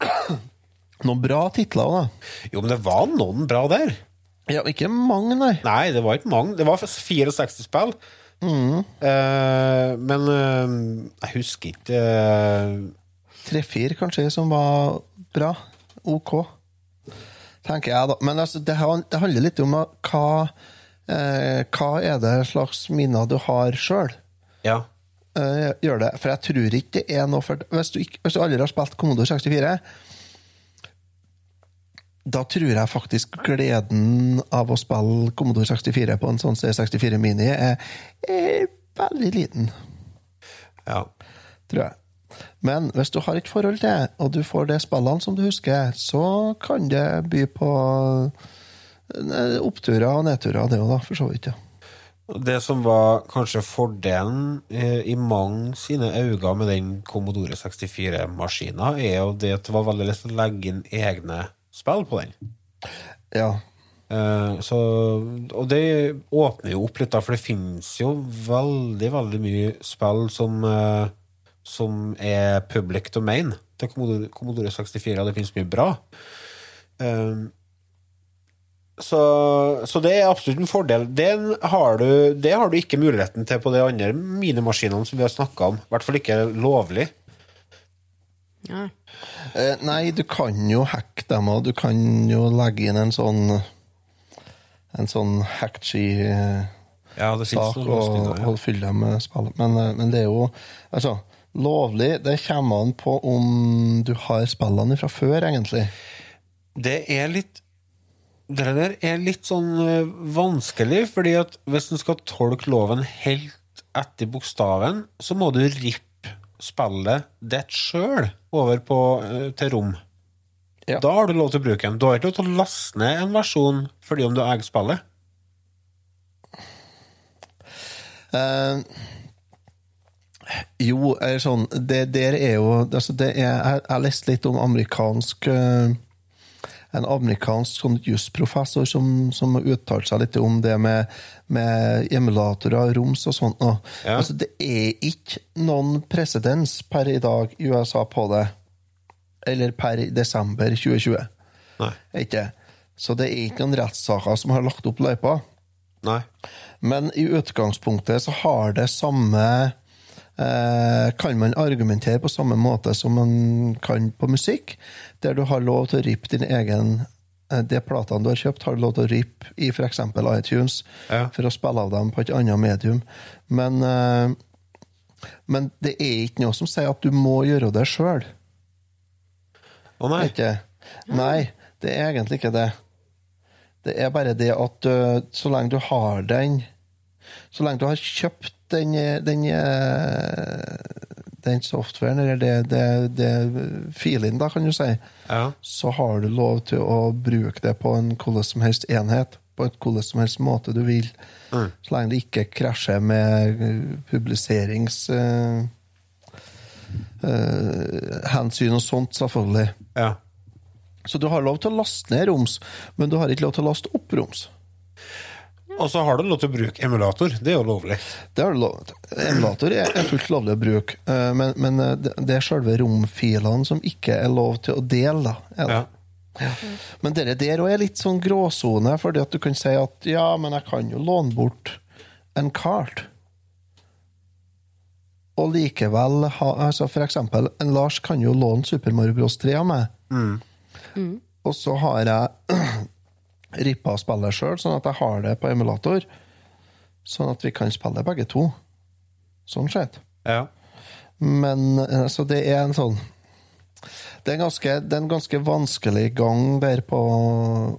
Noen bra titler òg, da. Jo, men det var noen bra der. Ja, ikke mange, nei. Nei, det var ikke mange. Det var 64 spill. Eh, men eh, jeg husker ikke eh, Tre-fire, kanskje, som var bra. OK. Tenker jeg, da. Men altså, det, det handler litt om hva eh, Hva er det slags minner du har sjøl? Ja. eh, gjør det. For jeg tror ikke det er noe for Hvis du, ikke, hvis du aldri har spilt Commodore 64, da tror jeg faktisk gleden av å spille Commodore 64 på en sånn C64 Mini er, er veldig liten, ja. tror jeg. Men hvis du har et forhold til det, og du får de spillene som du husker, så kan det by på eh, oppturer og nedturer, det òg, for så vidt. ja. Det som var kanskje fordelen eh, i mange sine øyne med den Commodore 64-maskina, er jo det at det var veldig lett å legge inn egne spill på den. Ja. Eh, så, og det åpner jo opp litt, da, for det finnes jo veldig, veldig mye spill som, eh, som er public domain til Commodore, Commodore 64, og det finnes mye bra. Eh, så, så det er absolutt en fordel. Det har du, det har du ikke muligheten til på de andre minimaskinene som vi har snakka om. I hvert fall ikke lovlig. Ja. Eh, nei, du kan jo hacke dem, òg. du kan jo legge inn en sånn En sånn hackchi-sak Ja, det finnes og. Ja. og fylle dem med spill. Men, eh, men det er jo Altså, lovlig Det kommer an på om du har spillene fra før, egentlig. Det er litt Det der er litt sånn eh, vanskelig, fordi at hvis en skal tolke loven helt etter bokstaven, så må du rippe spillet ditt sjøl over på, eh, til rom. Ja. Da har du lov til å bruke den. Du har ikke lov til å laste ned en versjon fordi om du eier spillet. Uh, jo, er sånn Det der er jo altså det er, Jeg har lest litt om amerikansk eh, en amerikansk sånn jusprofessor som, som uttalte seg litt om det med, med emulatorer, roms og sånt. Ja. Altså, det er ikke noen presedens per i dag i USA på det. Eller per desember 2020. Nei. Ikke? Så det er ikke noen rettssaker som har lagt opp løypa. Nei. Men i utgangspunktet så har det samme eh, Kan man argumentere på samme måte som man kan på musikk, der du har lov til å rippe din egen eh, De platene du har kjøpt, har du lov til å rippe i f.eks. iTunes Ja. for å spille av dem på et annet medium. Men, eh, men det er ikke noe som sier at du må gjøre det sjøl. Å nei. Ikke? Nei, det er egentlig ikke det. Det er bare det at så lenge du har den Så lenge du har kjøpt den, den, øh, den softwaren, eller det, det, det filen, da, kan du si, Ja. så har du lov til å bruke det på en hvordan som helst enhet. På en hvordan som helst måte du vil. Mm. Så lenge det ikke krasjer med øh, publiserings... Uh, uh, hensyn og sånt, selvfølgelig. ja. Så du har lov til å laste ned roms, men du har ikke lov til å laste opp roms. Og så har du lov til å bruke emulator. Det er jo lovlig. Det er lov. Emulator er fullt lovlig å bruke, eh, men, men eh, det- er selve romfilene som ikke er lov til å dele. da. er det. Ja. Men det der òg er litt sånn gråsone, fordi at du kan si at ja, men jeg kan jo låne bort en kart. Og likevel ha altså For eksempel, en Lars kan jo låne Super Mario Bros. 3 av meg. Og så har jeg rippa spillet sjøl, sånn at jeg har det på emulator. Sånn at vi kan spille begge to. Sånn sett. Ja. Men eh, så det er en sånn det er, en ganske, det er en ganske vanskelig gang der på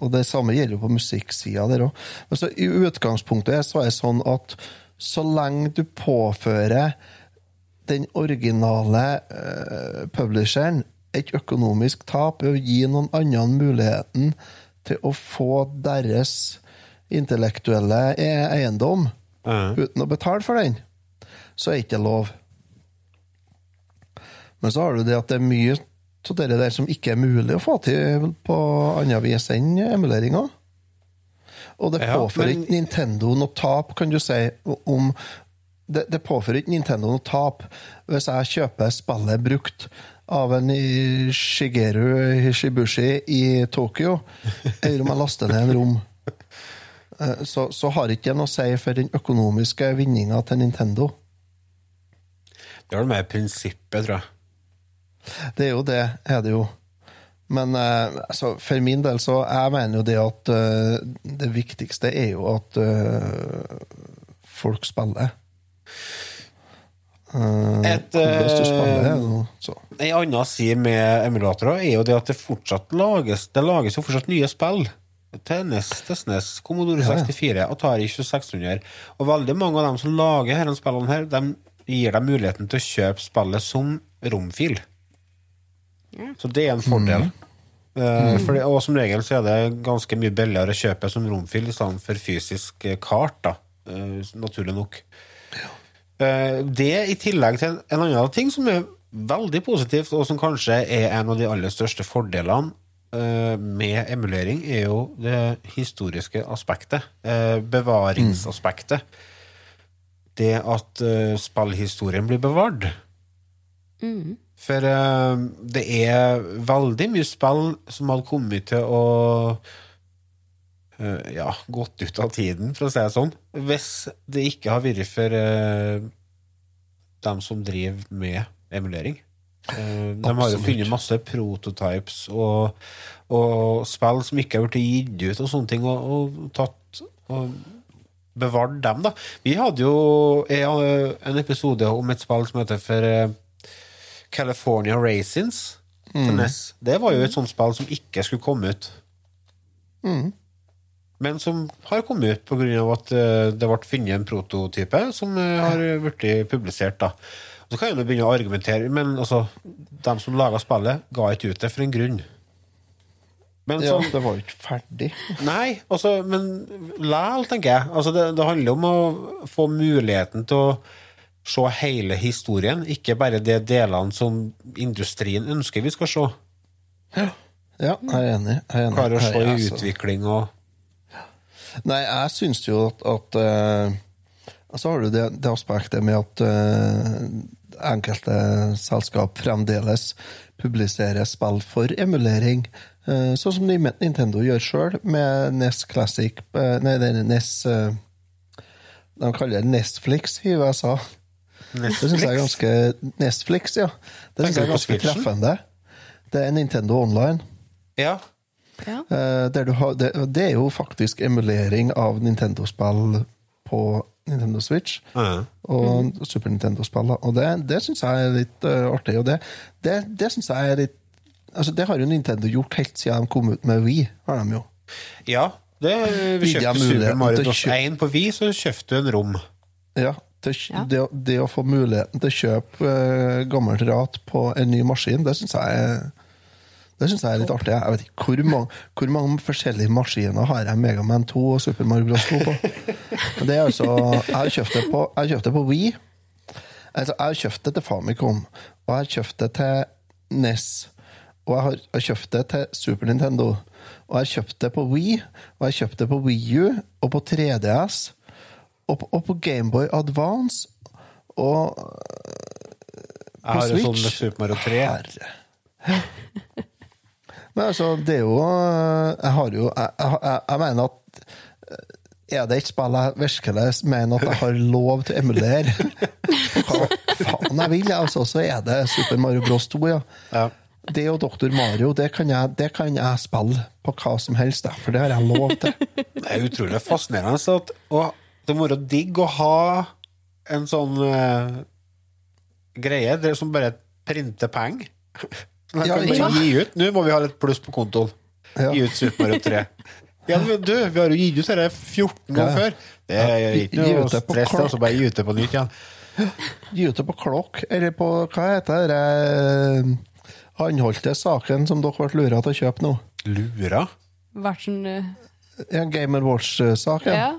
Og det samme gjelder jo på musikksida der òg. Men så i utgangspunktet så er det sånn at så lenge du påfører den originale uh, publisheren et økonomisk tap ved å gi noen andre muligheten til å få deres intellektuelle e- eiendom Ja. uten å betale for den, så er ikke det lov. Men så har du det at det er mye av det der som ikke er mulig å få til på annet vis enn emuleringer. Og det Ja, påfører men- ikke Nintendo noe tap, kan du si, om det, det påfører ikke Nintendo noe tap hvis jeg kjøper spillet brukt av en Shigeru Hishibushi i Tokyo, eller om jeg laster ned en rom. Eh, Så, så har ikke det noe å si for den økonomiske vinninga til Nintendo. Det er vel mer prinsippet, tror jeg. Det er jo det, er det jo. Men eh, altså, for min del så jeg mener jo det at uh, det viktigste er jo at uh, folk spiller. Uh, Et, eh. En annen side med emulatorer er jo det at det fortsatt lages Det lages jo fortsatt nye spill. Tennis, Tessnes Commodore 64, Atari 2600. Og veldig mange av dem som lager disse spillene, her, de gir deg muligheten til å kjøpe spillet som romfil. Så det er en fordel. Eh, for det, og som regel så er det ganske mye billigere å kjøpe som romfil i stedet for fysisk eh, kart, da. Uh, naturlig nok. Eh, Det i tillegg til en annen ting som er veldig positivt, og som kanskje er en av de aller største fordelene eh, med emulering, er jo det historiske aspektet. eh, Bevaringsaspektet. Det at eh, spillhistorien blir bevart. For eh, det er veldig mye spill som hadde kommet til å eh, ja, gått ut av tiden, for å si det sånn. Hvis det ikke har vært for uh, dem som driver med emulering. Uh, de har jo funnet masse prototypes og, og spill som ikke har blitt gitt ut, og sånne ting, og, og tatt og bevart dem, da. Vi hadde jo eh, en episode om et spill som heter for eh, California Racins. Mm. Det var jo et sånt spill som ikke skulle komme ut. Men som har kommet ut pga. at eh, det ble funnet en prototype som eh, har blitt publisert. da. Og Så kan jeg jo begynne å argumentere, men altså, de som laga spillet, ga ikke ut det for en grunn. Men Ja, sånn, det var jo ikke ferdig. Nei, altså, men læl, tenker jeg. Altså, det, det handler om å få muligheten til å se hele historien, ikke bare de delene som industrien ønsker vi skal se. Ja, jeg er enig. Jeg er enig. Klarer å se i altså- utvikling og Nei, jeg syns jo at, at uh, Så har du det, det aspektet med at uh, enkelte selskap fremdeles publiserer spill for emulering. Uh, sånn som Nintendo gjør sjøl, med NES Classic eh, Nei, det er NES eh, De kaller det Nestflix i USA. Det syns jeg er ganske Nestflix, ja. Det synes jeg er ganske treffende. Det er Nintendo Online. Ja. Ja. Eh, der du har, det, det er jo faktisk emulering av Nintendo-spill på Nintendo Switch. Ja. Og Super Nintendo-spill. Og det, det syns jeg er litt uh, artig. Og det, det, det synes jeg er litt altså Det har jo Nintendo gjort helt siden de kom ut med Wii. har de jo. ja. Det, vi kjøpte Super Mario Bros. 1 på Wii, så kjøpte du en rom. Ja, det, Ja. Det, det å få muligheten til å kjøpe uh, gammelt rat på en ny maskin, det syns jeg er det synes jeg er litt artig. Jeg vet ikke hvor mange, hvor mange forskjellige maskiner har jeg Megaman 2 og Super Mario Bros. 2 på. Det er altså, jeg har kjøpt det på, jeg kjøpt det på Wii. Altså, jeg har kjøpt det til Famicom, og jeg har kjøpt det til NES. Og jeg har, jeg har kjøpt det til Super Nintendo. Og jeg har kjøpt det på Wii, og jeg har kjøpt det på Wii U, og på 3DS, og på, og på Gameboy Advance, og Jeg har jo Switch? sånn med Super Mario 3. Herre. Men altså, det er jo Jeg har jo Jeg, jeg, jeg mener at eh, er det et spill jeg virkelig mener at jeg har lov til å emulere hva faen jeg vil, altså, så er det Super Mario Bros 2, ja. Ja. Det og Dr. Mario, det kan, jeg, det kan jeg spille på hva som helst, for det har jeg lov til. Det er utrolig fascinerende. Så at, og det må være digg å ha en sånn uh, greie som bare printer penger. Kan ikke bare gi ut. Nå må vi ha litt pluss på kontoen. Ja. Gi ut Super Mario 3. Ja, men du, vi har jo gitt ut dette 14 ganger Ja. før. Det er ikke noe stress, altså bare gi ut det på nytt igjen. Gi ut det på klokk, eller på hva heter det eh, håndholdte saken som dere ble lura til å kjøpe nå? Lura? Vært sånn uh, Ja, Game Watch-saken. Ja.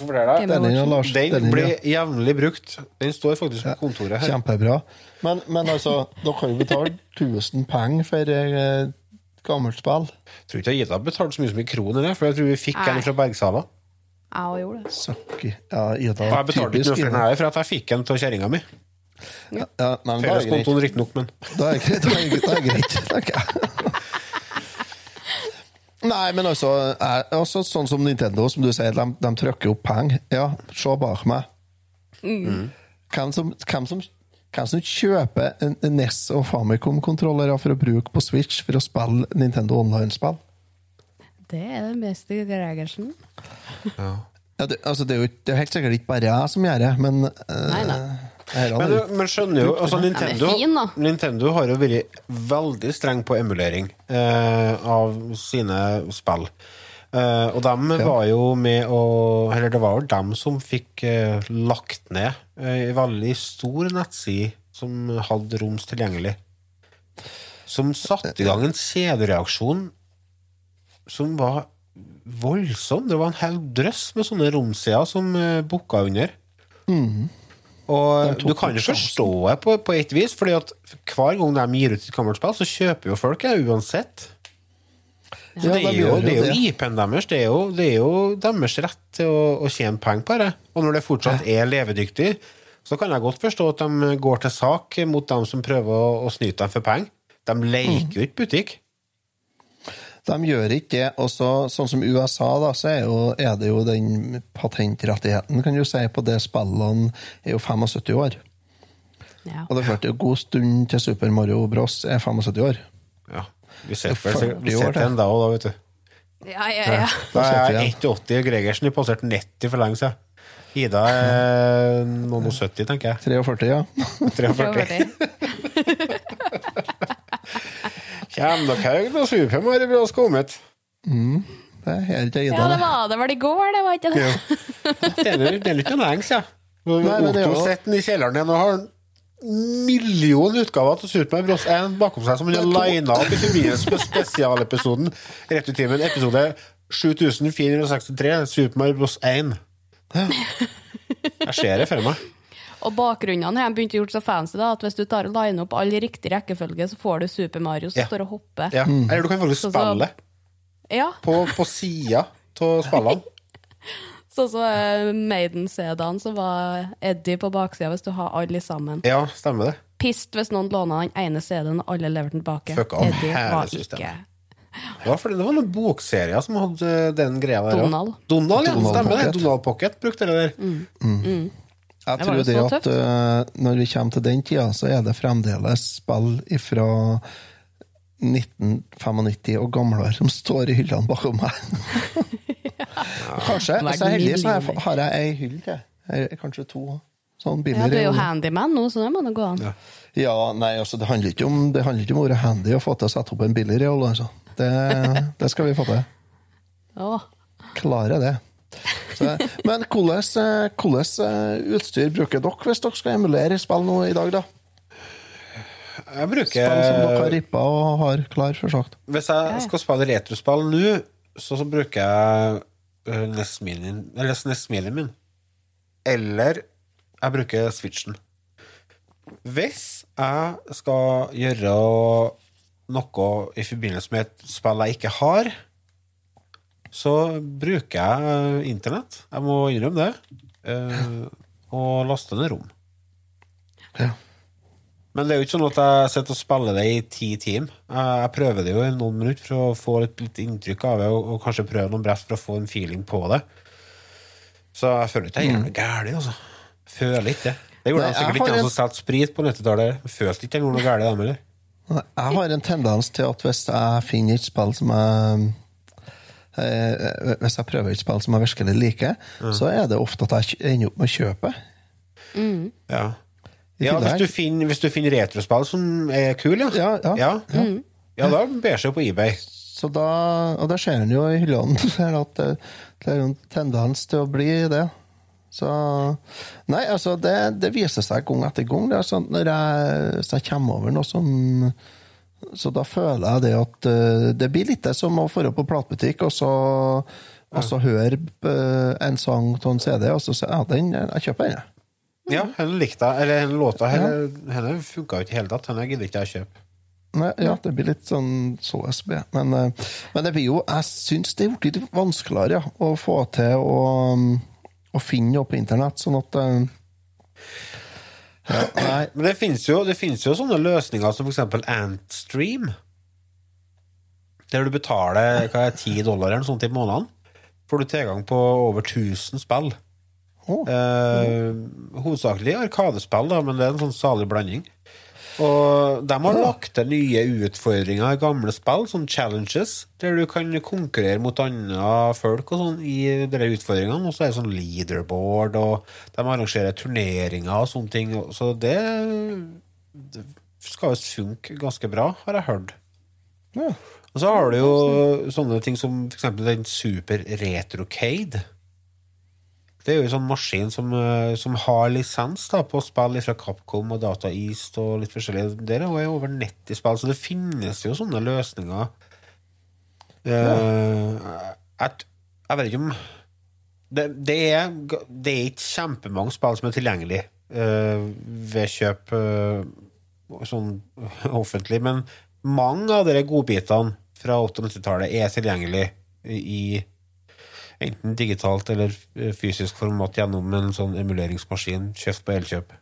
Game Den. Lars, Den den, blir ja. jevnlig brukt. Den står faktisk på kontoret her. Kjempebra. Men, men altså, dere har jo betalt 1000 penger for eh, gammelt spill. Jeg tror ikke Ida betalte så mye som i kroner, for jeg tror vi fikk en fra Bergsala. Jeg gjorde det. Ja, Ida, Og jeg betalte ikke noe for den her, for at jeg fikk en av kjerringa mi. Ja, ja, men da er det greit. Felleskontoen men Da er det greit, da er det, da er det greit tenker jeg. Nei, men altså, jeg, altså Sånn som Nintendo, som du sier, de, de trykker opp penger. Ja, se bak meg. Hvem, som, hvem, som, hvem som kjøper en en NES og Famicom-kontrollere for å bruke på Switch for å spille Nintendo Online-spill? Det er det beste Gregersen. ja. Ja, det, altså, det, er jo, det er helt sikkert ikke bare jeg som gjør det, men uh, Nei, nei. Men, du- men skjønner jo altså Nintendo, fin. Nintendo har jo vært veldig streng på emulering eh, av sine spill. Eh, og dem var jo med å Eller det var jo dem som fikk eh, lagt ned ei veldig stor nettside som hadde roms tilgjengelig. Som satte i gang en kjedereaksjon som var voldsom. Det var en hel drøss med sånne romsider som eh, booka under. Og du kan jo forstå det på, på et vis, fordi at hver gang de gir ut et gammelt spill, så kjøper jo folk det uansett. Så det er jo, det er jo. IP-en deres. Det er jo, det er jo deres rett til å, å tjene penger på det. Og når det fortsatt er levedyktig, så kan jeg godt forstå at de går til sak mot dem som prøver å, å snyte dem for penger. De leker jo ikke butikk. De gjør ikke det. Og så, sånn som USA, da, så er, jo, er det jo den patentrettigheten, kan du si, på det spillene er jo 75 år. Ja. Og det er en god stund til Super Mario Bros. er 75 år. Ja, vi setter den vel 40 vi år, setter det. en da òg, da, vet du. ja, ja, ja. Da er jeg 1,80 og Gregersen har passert 90 for lenge siden. Ida er noen og 70, tenker jeg. 43, ja. 43. Kjem dere når Super Mario Bros. kommet? Det er helt ikke Ja, Ida, det det. var det vel i går, det var ikke det? Det er, det er litt noe lenge siden. Nei, men det er Otto jo- sitter i kjelleren igjen og har en million utgaver til Super Mario Bros. 1 bakom seg, som han har lina opp i forbindelse med spesialepisoden Returtimen, episode 7463, Super Mario Bros. 1. Jeg ser det for meg. Og bakgrunnene har de begynt å gjøre så fancy da, at hvis du tar og liner opp alle i riktig rekkefølge, så får du Super Mario som Ja. står og hopper. Ja. Eller du kan faktisk Så- så- Ja, på, på sida av spillene. sånn som eh, Maiden-CD-en, så var Eddie på baksida hvis du har alle sammen. Ja, stemmer det. Pist hvis noen låner den ene CD-en og alle lever den tilbake. Fuck off, Eddie var systemet. ikke Det var, fordi det var noen bokserier som hadde den greia der. Donald. Donald, ja. Donald stemmer det. Pocket. Donald Pocket brukte det der. Jeg tror det, det at eh, når vi kommer til den tida, så er det fremdeles spill fra 1995 og gamlere som står i hyllene bakom meg. Kanskje. Hvis jeg er heldig, så har jeg, har jeg ei hylle til. Kanskje to. Sånn Ja, du er jo handyman nå, så det må nå gå an. Ja. Ja, nei, altså, det handler ikke om det handler ikke om å være handy og få til å sette opp en billig reol, altså. Det, det skal vi få til. Åh. Klare det. Så, men hvordan, eh, eh, utstyr bruker dere hvis dere skal emulere spill nå i dag, da? Jeg bruker Spill som dere har rippa og har klar, for sagt. Hvis jeg skal spille retrospill nå, så, så bruker jeg Nesmilien NES Mini- eller SNES Minien min. Eller jeg bruker Switchen. Hvis jeg skal gjøre noe i forbindelse med et spill jeg ikke har, så bruker jeg internett. Jeg må innrømme det. Uh, og laste ned rom. Ja. Men det er jo ikke sånn at jeg sitter og spiller det i ti timer. Jeg, prøver det jo i noen minutter for å få litt, litt inntrykk av det, og, og kanskje prøve noen brett for å få en feeling på det. Så jeg føler ikke jeg er noe gæren, altså. Føler ikke det. Det gjorde Nei, de sikkert ikke, de en- som satte sprit på 90-tallet. Følte ikke jeg gjorde noe galt, dem heller. Jeg har en tendens til at hvis jeg finner et spill som jeg eh, Hvis jeg prøver et spill som jeg virkelig liker, så er det ofte at jeg ender opp med å kjøpe. Ja. Ja, hvis du finner, hvis du finner retrospill som er kule, ja. Ja, ja. ja. Ja, da ber seg på eBay. Så da, og det ser en jo i hyllene at det, det er en tendens til å bli det. Så Nei, altså, det, det viser seg gang etter gang. Det er sånn, når jeg, jeg kommer over noe som Så da føler jeg det at uh, Det blir litt det som å dra på platebutikk og så, og så høre uh, en sang av en CD, og så sier ja, den, jeg kjøper den. jeg. Ja, henne likte jeg. Eller låta henne, henne funka jo ikke i det hele tatt. Henne gidder ikke jeg kjøpe. Nei, ja, det blir litt sånn så SB. Men, uh, men det blir jo Jeg syns det er blitt litt vanskeligere ja, å få til å, å finne noe på internett, sånn at ja, Nei. Men det finnes jo, det finnes jo sånne løsninger som for eksempel Antstream. Der du betaler hva er det, 10 dollar eller noe sånt i måneden. Får du tilgang på over 1000 spill. Oh. Eh, hovedsakelig arkadespill, da, men det er en sånn salig blanding. Og de har lagt til nye utfordringer i gamle spill, sånn challenges, der du kan konkurrere mot andre folk og sånn i de utfordringene. Og så er det sånn leaderboard, og de arrangerer turneringer og sånne ting. Så det, det skal visst funke ganske bra, har jeg hørt. Ja. Og så har du jo sånne ting som eksempel den Super Retrocade. Det er jo en sånn maskin som, eh, som har lisens da, på spill fra Capcom og Data East og litt forskjellig. Der er jo over 90 spill, så det finnes jo sånne løsninger. Eh, jeg, jeg vet ikke om det, det, er, det er ikke kjempemange spill som er tilgjengelig uh, ved kjøp uh, sånn offentlig, men mange av de godbitene fra 80- og 90-tallet er tilgjengelig i enten digitalt eller eh, fysisk format gjennom en sånn emuleringsmaskin kjøpt på Elkjøp.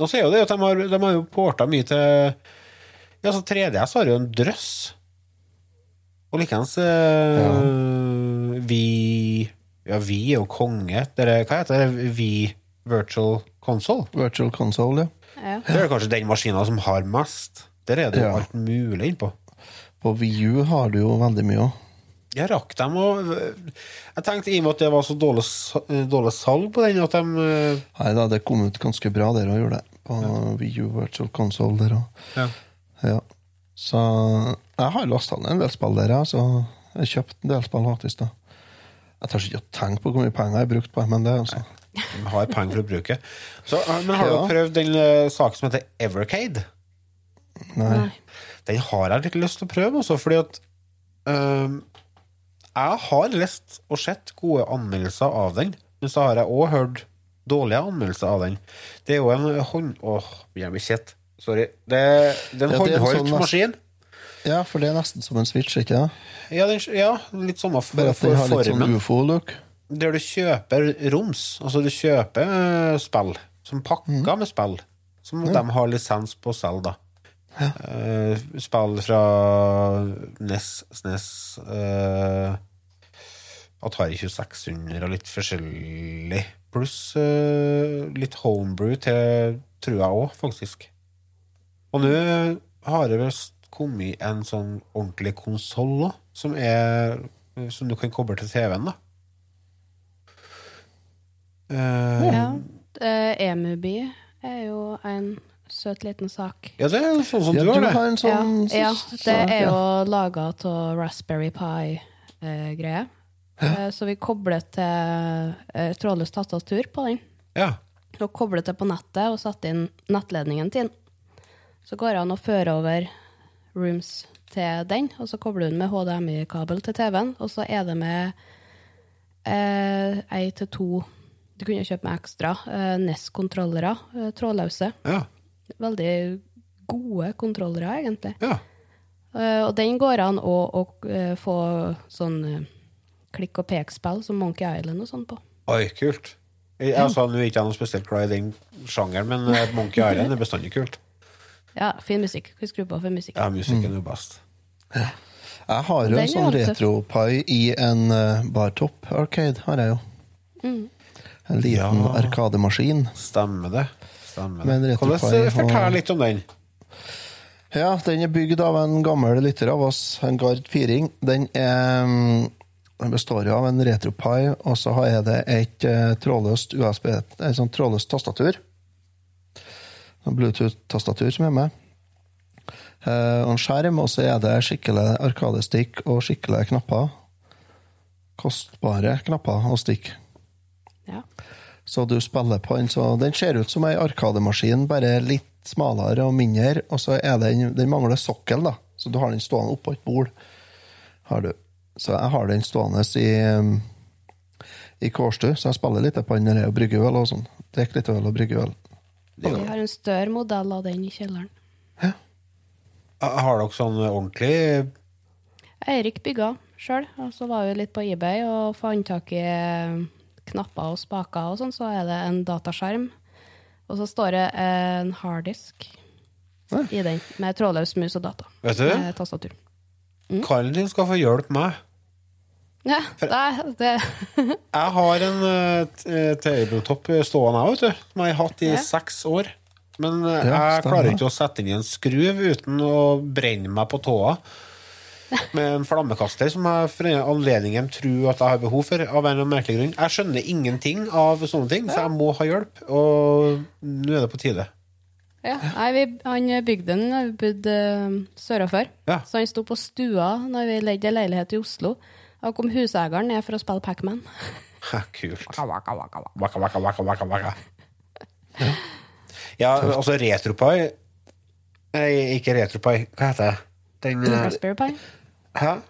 Og så er jo det at de har, de har jo porta mye til Ja, så 3DS har jo en drøss. Og likeens eh, Vi Ja, vi er jo konge. Dere, hva heter det? Vi Virtual Console? Virtual console, ja. Ja. Det er kanskje den maskinen som har mest. Der er det jo Ja. alt mulig innpå. På VU har du jo veldig mye òg. Jeg rakk dem og Jeg tenkte i og med at det var så dårlig, dårlig salg på den, at de eh, Nei da, det kom ut ganske bra der og gjorde det. På VU Virtual Console der òg. ja. Ja. Så jeg har lasta ned en del spill der. Så jeg har kjøpt en del spill faktisk, da. Jeg tar ikke å tenke på hvor mye penger jeg har brukt på men det, altså. De har penger for å bruke. Så, eh, men har Ja. du prøvd den eh, saken som heter Evercade? Nei. Den har jeg litt lyst til å prøve, også, fordi at øhm, Jeg har lest og sett gode anmeldelser av den, Men så har jeg òg hørt dårlige anmeldelser av den. Det er jo en hånd... Åh, begynner å bli kjett. Sorry. Det, det er en Ja, håndholdt sånn maskin. Ja, for det er nesten som en Switch, ikke det? Ja, ja, litt samme for, Bare at for den har litt sånn ufo-look. Der du kjøper roms. Altså du kjøper eh, spill som pakker med spill. Som de har lisens på selv, da. Eh, spill fra NES, SNES uh, Atari 2600 og litt forskjellig. Pluss uh, litt homebrew til, tror jeg òg, faktisk. Og nå har det visst kommet en sånn ordentlig konsoll òg, som Som du kan koble til TV-en, da. Uh, Ja. Eh, Emuby er jo en søt liten sak. ja, det er sånn som Ja, du har det. har en sånn ja, ja, sak, det er ja. jo laga av Raspberry Pi-greie. så vi kobler til eh, trådløst tastatur på den. Ja. Og kobler til på nettet og setter inn nettledningen til den. Så går det an å føre over rooms til den, og så kobler du den med HDMI-kabel til TV-en, og så er det med eh, ei til to Du kunne kjøpe med ekstra eh, NES-kontrollere, eh, trådløse. Ja. Veldig gode kontrollere, egentlig. ja. Uh, og den går an å, å uh, få sånn uh, klikk og pek-spill som Monkey Island og sånn på. Oi, kult. Jeg, altså, Nå er ikke jeg noe spesielt glad i den sjangeren, men Monkey Island er bestandig kult. Ja, fin musikk. Kan skru på for musikk. Ja, musikken er jo best. Jeg har jo en er sånn retro-pai i en uh, Bartop Arcade, har jeg jo. Mm. En liten Ja. arkademaskin. Stemmer det. Fortell litt om den. Ja, den er bygd av en gammel lytter av oss, en Gard Firing. Den, er, mm, den består jo av en RetroPie, og så er det et eh, trådløst USB, et sånt trådløst tastatur. En Bluetooth-tastatur som er med. Eh, og en skjerm, og så er det skikkelig arkadestikk og skikkelige knapper. Kostbare knapper og stikk. Så du spiller på den, så den ser ut som ei arkademaskin, bare litt smalere og mindre, og så er den, den mangler sokkel, da. Så du har den stående oppå et bord. Har du. Så jeg har den stående i, i Kårstø, så jeg spiller litt på den når jeg brygger øl og sånn. Drikker litt øl og brygger øl. Vi har en større modell av den i kjelleren. Ja. Har dere sånn ordentlig Eirik bygga sjøl, og så var vi litt på eBay og fant tak i knapper og spaker og sånn, så er det en dataskjerm. Og så står det en harddisk i den, med trådløs mus og data. Vet du? Med tastatur. Kallen din skal få hjelpe meg. Ja, det, det Jeg har en uh, tabletop stående her, vet du, som jeg har hatt i Ja. seks år. Men eh, Ja, jeg klarer ikke å sette inn i en skruv uten å brenne meg på tåa. Med en flammekaster som jeg for en anledningen tror at jeg har behov for. Av en merkelig grunn Jeg skjønner ingenting av sånne ting, så jeg må ha hjelp. Og nå er det på tide. Ja, nei, vi, han bygde den da vi bodde uh, sørafor. Ja. Så han sto på stua når vi leide leilighet i Oslo. Da kom huseieren ned for å spille Pac-Man. Ha, Kult. Waka, waka, waka, waka, waka. Ja, altså RetroPie Nei, ikke RetroPie. Hva heter det? Den eh, Raspberry Pi. Hæ?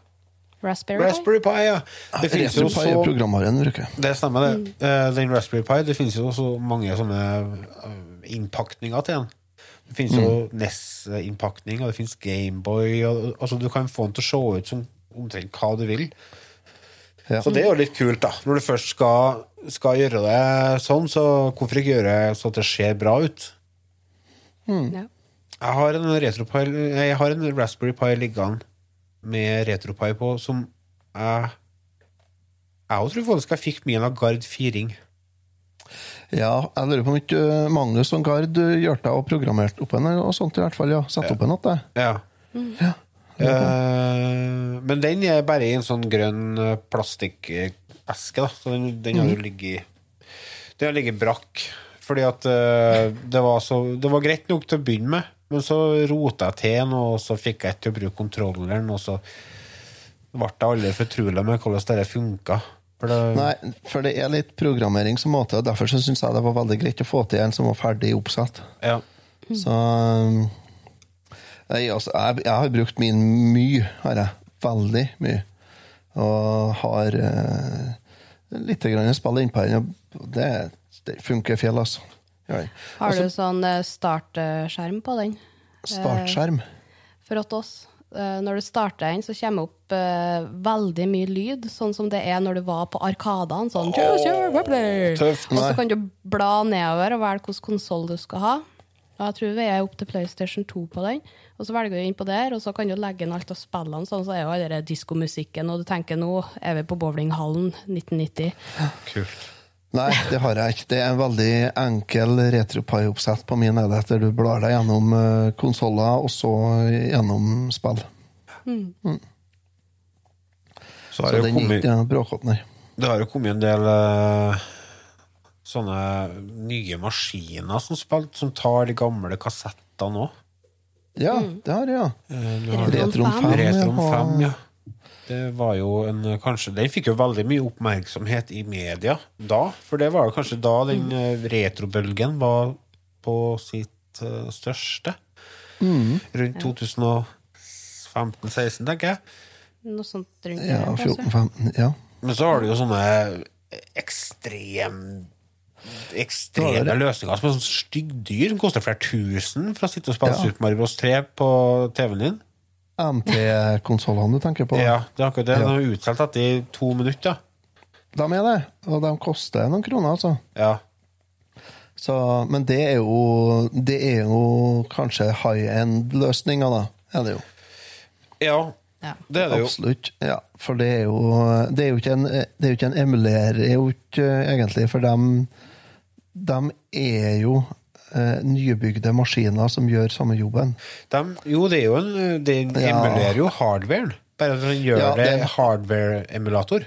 Raspberry, Pi. Raspberry Pi, ja. Det finnes jo er så programvaren, bruker. Det stemmer, det. Mm. Den Raspberry Pi, det finnes jo så mange sånne eh, innpakninger til den. Det finnes jo NES-innpakning, og det finnes Gameboy. Altså, du kan få den til å se ut som omtrent hva du vil. Ja. Så det er jo litt kult, da. Når du først skal, skal gjøre det sånn, så hvorfor ikke gjøre det så at det ser bra ut? Ja. Jeg har jeg har en Raspberry Pi liggende med RetroPie på, som jeg Jeg tror faktisk jeg fikk min av Gard Firing. Ja, jeg lurer på om ikke uh, Magnus og Gard hjalp deg og programmerte opp en og sånt, i hvert fall. ja. Sette opp en igjen. Ja. Ja. Uh, men den er bare i en sånn grønn eh, plastikkeske, da. Så den, den har jo ligget Den har ligget brakk. Fordi at uh, det, var så, det var greit nok til å begynne med, men så rota jeg til noe, og så fikk jeg ikke til å bruke kontrolleren, og så ble jeg aldri fortrolig med hvordan dette funka. For det, Nei, for det er litt programmering som måte, og derfor syns jeg det var veldig greit å få til en som var ferdig oppsatt. ja. Så jeg, altså, jeg, jeg har brukt min mye, har jeg. Veldig mye. Og har uh, litt grann spill innpå den. Det, det funker fjell, altså. Ja. Har du sånn eh, startskjerm på den? Startskjerm. For oss, eh, når du starter den, så kommer opp eh, veldig mye lyd, sånn som det er når du var på Arkadene. Sånn, oh. Tøft. Og så kan du bla nedover og velge hvilken konsoll du skal ha. Og jeg tror vi er opp til PlayStation 2 på den. Og så velger du inn på der, og så kan du legge inn alt av spillene. Sånn, så er jo all den diskomusikken, og du tenker nå er vi på bowlinghallen 1990. Kult. Nei, det har jeg ikke. Det er en veldig enkel retropie-oppsett på min enhet, etter du blar deg gjennom uh, konsoller, og så gjennom spill. Så Så det, den jo er kommet, ikke bråkete, nei. det har jo kommet en del eh, sånne nye maskiner som, spil, som tar de gamle kassettene òg. Ja, det har jeg, ja. Retron Retron 5. 5, Retron ja. 5, ja. Det var jo en kanskje Den fikk jo veldig mye oppmerksomhet i media da. For det var jo kanskje da den eh, retrobølgen var på sitt eh, største. Rundt 2015-16, tenker jeg. Noe sånt rundt Ja, der, kanskje. 14-15, ja. Men så har du jo sånne ekstrem ekstreme Det det. løsninger som er sånn styggdyr som koster flere tusen for å sitte og spille Ja. Super Mario Bros. 3 på TV-en din. MT-konsollene du tenker på? Ja, det er akkurat det. Ja. De er utsolgt etter to minutter. De er det, og de koster noen kroner, altså. Ja. Så, men det er jo Det er jo kanskje high end-løsninger, da. Er det jo. ja, Ja. det er det jo. Absolutt. Ja, for det er jo Det er jo ikke en, det er jo ikke en er jo ikke egentlig, for dem De er jo eh, nybygde maskiner som gjør samme jobben. De, jo, det er jo en Den Ja. emulerer jo hardwaren. Bare at den gjør Ja, det det hardware-emulator.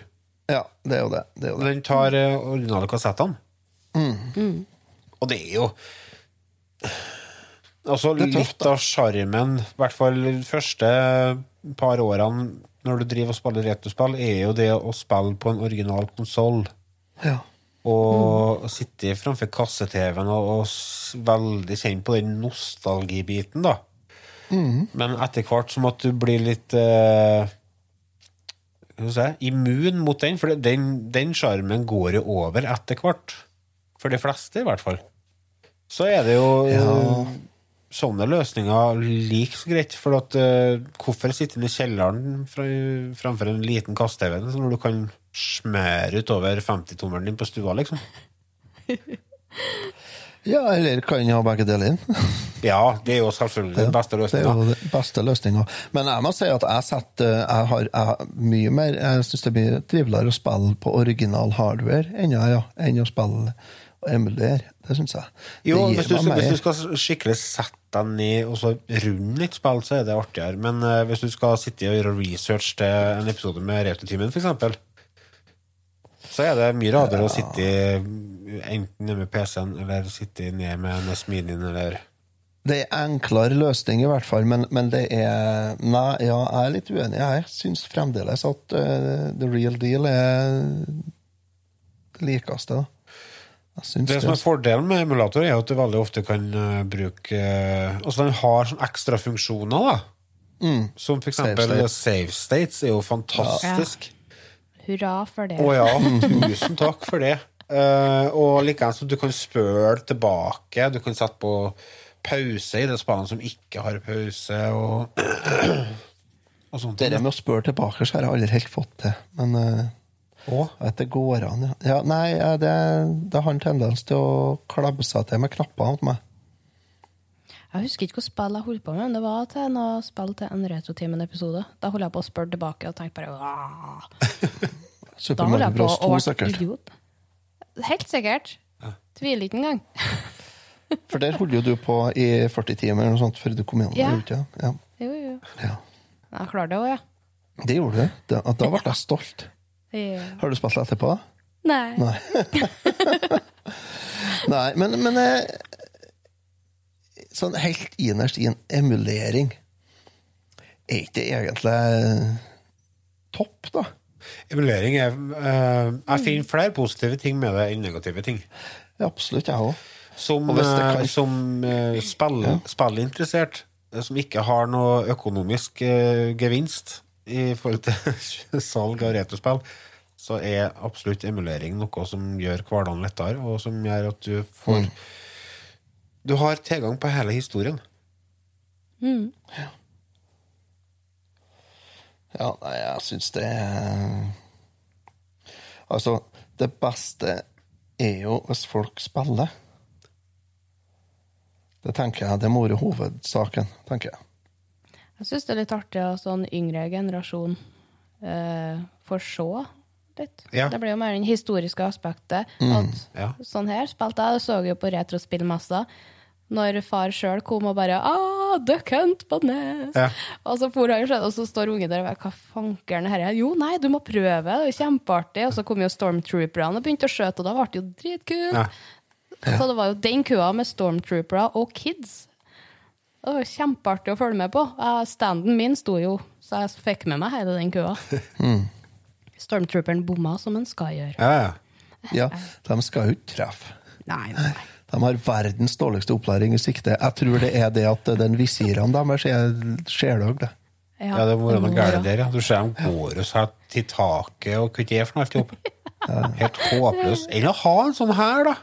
Ja, det er jo det. det, er jo det. Den tar eh, originale kassettene. Mm. Og det er jo Altså Det er tøft, litt av sjarmen, i hvert fall de første par årene når du driver og spiller retrospill, er jo det å spille på en original konsoll. Ja. Og sitte framfor kasse-TV-en og, og veldig kjenne på den nostalgibiten, da. Men etter hvert som at du blir litt eh, si, immun mot den, for den den sjarmen går jo over etter hvert. For de fleste, i hvert fall. Så er det jo Ja. sånne løsninger like så greit. For at, eh, hvorfor sitte i kjelleren fra, framfor en liten kasse-TV når du kan smøre utover 50-tommelen din på stua, liksom? ja, eller kan ha begge deler. Ja, det er jo selvfølgelig den beste Det er jo den beste løsninga. Men jeg må si at jeg setter Jeg har, jeg mye mer Jeg syns det blir triveligere å spille på original hardware enn, jeg, ja, enn å spille og emulere. Det syns jeg. Jo, hvis du, hvis du skal skikkelig sette deg ned og så runde litt spill, så er det artigere. Men uh, hvis du skal sitte og gjøre research til en episode med Retrotimen, f.eks., så er det mye rarere å sitte enten med PC-en eller sitte ned med NS Minien eller Det er enklere løsning, i hvert fall, men, men det er Nei, ja, jeg er litt uenig. Jeg syns fremdeles at uh, the real deal er det likeste. Det som er fordelen med emulator, er at du veldig ofte kan eh, bruke eh, Altså, den har sånne ekstra funksjoner, da. Mm. Som for Save eksempel state. save states er jo fantastisk. Hurra for det. Å ja, tusen takk for det. Uh, og likeens at du kan spørre tilbake. Du kan sette på pause i de spillene som ikke har pause, og, og sånt. Det med å spørre tilbake, så har jeg aldri helt fått til. Men uh, Å, at det går an, ja. ja nei, eh, det, det har en tendens til å klabbe seg til med knappene hos meg. Jeg husker ikke hva spill jeg holdt på med, men det var til noe spill til en Retrotimen-episode. Da holdt jeg på å spørre tilbake og tenkte bare Da holdt jeg på å 2, være sikkert. idiot. Helt sikkert. Tviler ikke engang. For der holdt jo du på i 40 timer eller noe sånt før du kom gjennom. Ja. du? Ja. Jo, jo. Ja. Jeg klarte det òg, ja. Det gjorde du. Da, da ble jeg stolt. ja. Har du spilt etterpå? Nei. Nei. Nei, men, men eh, sånn helt innerst i en emulering Er ikke det egentlig topp, da? emulering er eh, Jeg finner flere positive ting med det enn negative ting. Ja, absolutt, jeg òg. Som, Og kan- eh, som uh, spill, spillinteressert, eh, som ikke har noe økonomisk uh, gevinst i forhold til salg av retrospill, så er absolutt emulering noe som gjør hverdagen lettere, og som gjør at du får Du har tilgang på hele historien. Ja, nei, jeg syns det er Altså, det beste er jo hvis folk spiller. Det tenker jeg, det må være hovedsaken, tenker jeg. Jeg syns det er litt artig at sånn yngre generasjon eh, får se litt. Ja. Det blir jo mer den historiske aspektet. At Ja. sånn her spilte jeg, det så jo på retrospillmessa. Når far sjøl kom og bare ah, Duck Hunt på Nes! Ja. Og så for han og og så står ungen der og bare Hva fankeren er dette? Jo, nei, du må prøve, det er kjempeartig. Og så kom jo Stormtrooperne og begynte å skjøte, og da ble det jo dritkult. Ja. Så det var jo den kua med stormtroopere og kids. Det var kjempeartig å følge med på. Standen min sto jo, så jeg fikk med meg hele den kua. Stormtrooperen bomma som en skal gjøre. Ja, ja. Ja, de skal jo ikke treffe. Nei, nei. De har verdens dårligste opplæring i sikte. Jeg tror det er det at den visirene deres er sjeløgde. Ja, det må være noe galt der, ja. Du ser de går og setter til taket og hva det er for noe alt opp. Helt håpløst. Enn å ha en sånn her, da.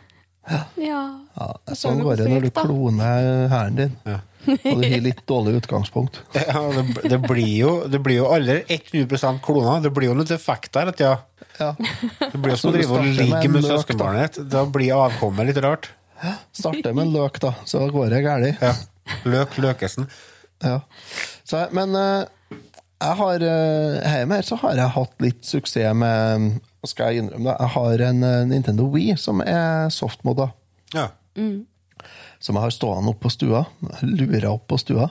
Ja. Ja, Så sånn er går det når du kloner hæren din. Og du har litt dårlig utgangspunkt. Ja, det, det blir jo Det blir jo aldri 100 kloner. Det blir jo noen effekt der. Ja, Ja. det blir jo som å drive og ligge med søskenbarnet ditt. Da blir avkommet litt rart. Starte med en løk, da, så går det galt. Ja. Løk Løkesen. Ja. Så, men eh, jeg har uh, hjemme her så har jeg hatt litt suksess med skal jeg innrømme? det? Jeg har en eh, Nintendo Wii som er softmoda. Ja. Som jeg har stående opp på stua. Lura opp på stua.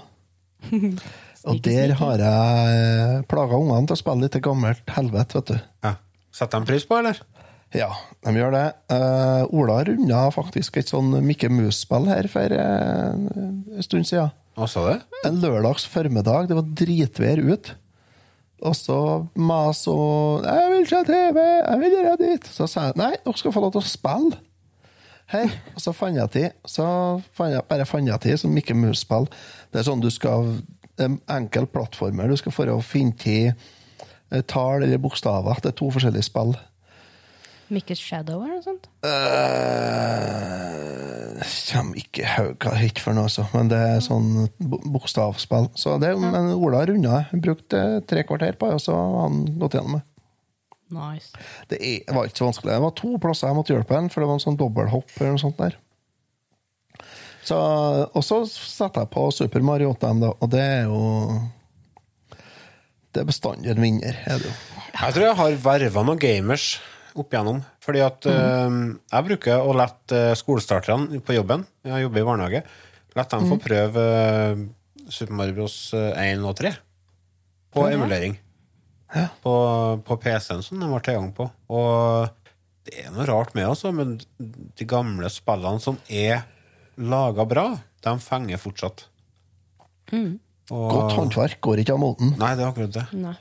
Og der har jeg plaga ungene til å spille litt gammelt helvete, vet du. ja. Setter de pris på, eller? Ja, de gjør det. Uh, Ola runda faktisk et sånn Mikke Mus-spill her for eh, en stund siden. Hva sa det? En lørdags formiddag, det var dritvær ute. Og så mas og 'Jeg vil se TV! Jeg vil gjøre dit!' Så sa jeg nei, dere skal få lov til å spille. Her. Og så fant jeg til Så fant jeg, bare fant jeg til som Mikke Mus-spill. Det er sånn du skal En enkel plattformer. Du skal få å finne til eh, tall eller bokstaver. Det er to forskjellige spill. Mickey's Shadow eller noe sånt? Uh, kommer ikke hva det for noe, så. men det er sånn bokstavspill. Så det, Men Ola runda. det. brukte tre kvarter på det, og så har han gått gjennom det. Nice. Det er, det var ikke så vanskelig. Det var to plasser jeg måtte hjelpe ham, for det var en sånn dobbelthopp eller noe sånt der. Så, og så setter jeg på Super Mario 8M, da, og det er jo Det er bestandig en vinner, er det jo. Jeg tror jeg har verva noen gamers opp igjennom. Fordi at eh, jeg bruker å la uh, skolestarterne på jobben, jeg jobber i barnehage, la dem få prøve uh, Super Mario Bros. eh, 1 og 3 på emulering. Ja. På, på PC-en som de har tilgang på. Og det er noe rart med altså, men de gamle spillene som er laga bra, de fenger fortsatt. Og, Godt håndverk går ikke av moten. Nei, det er akkurat det. Nei.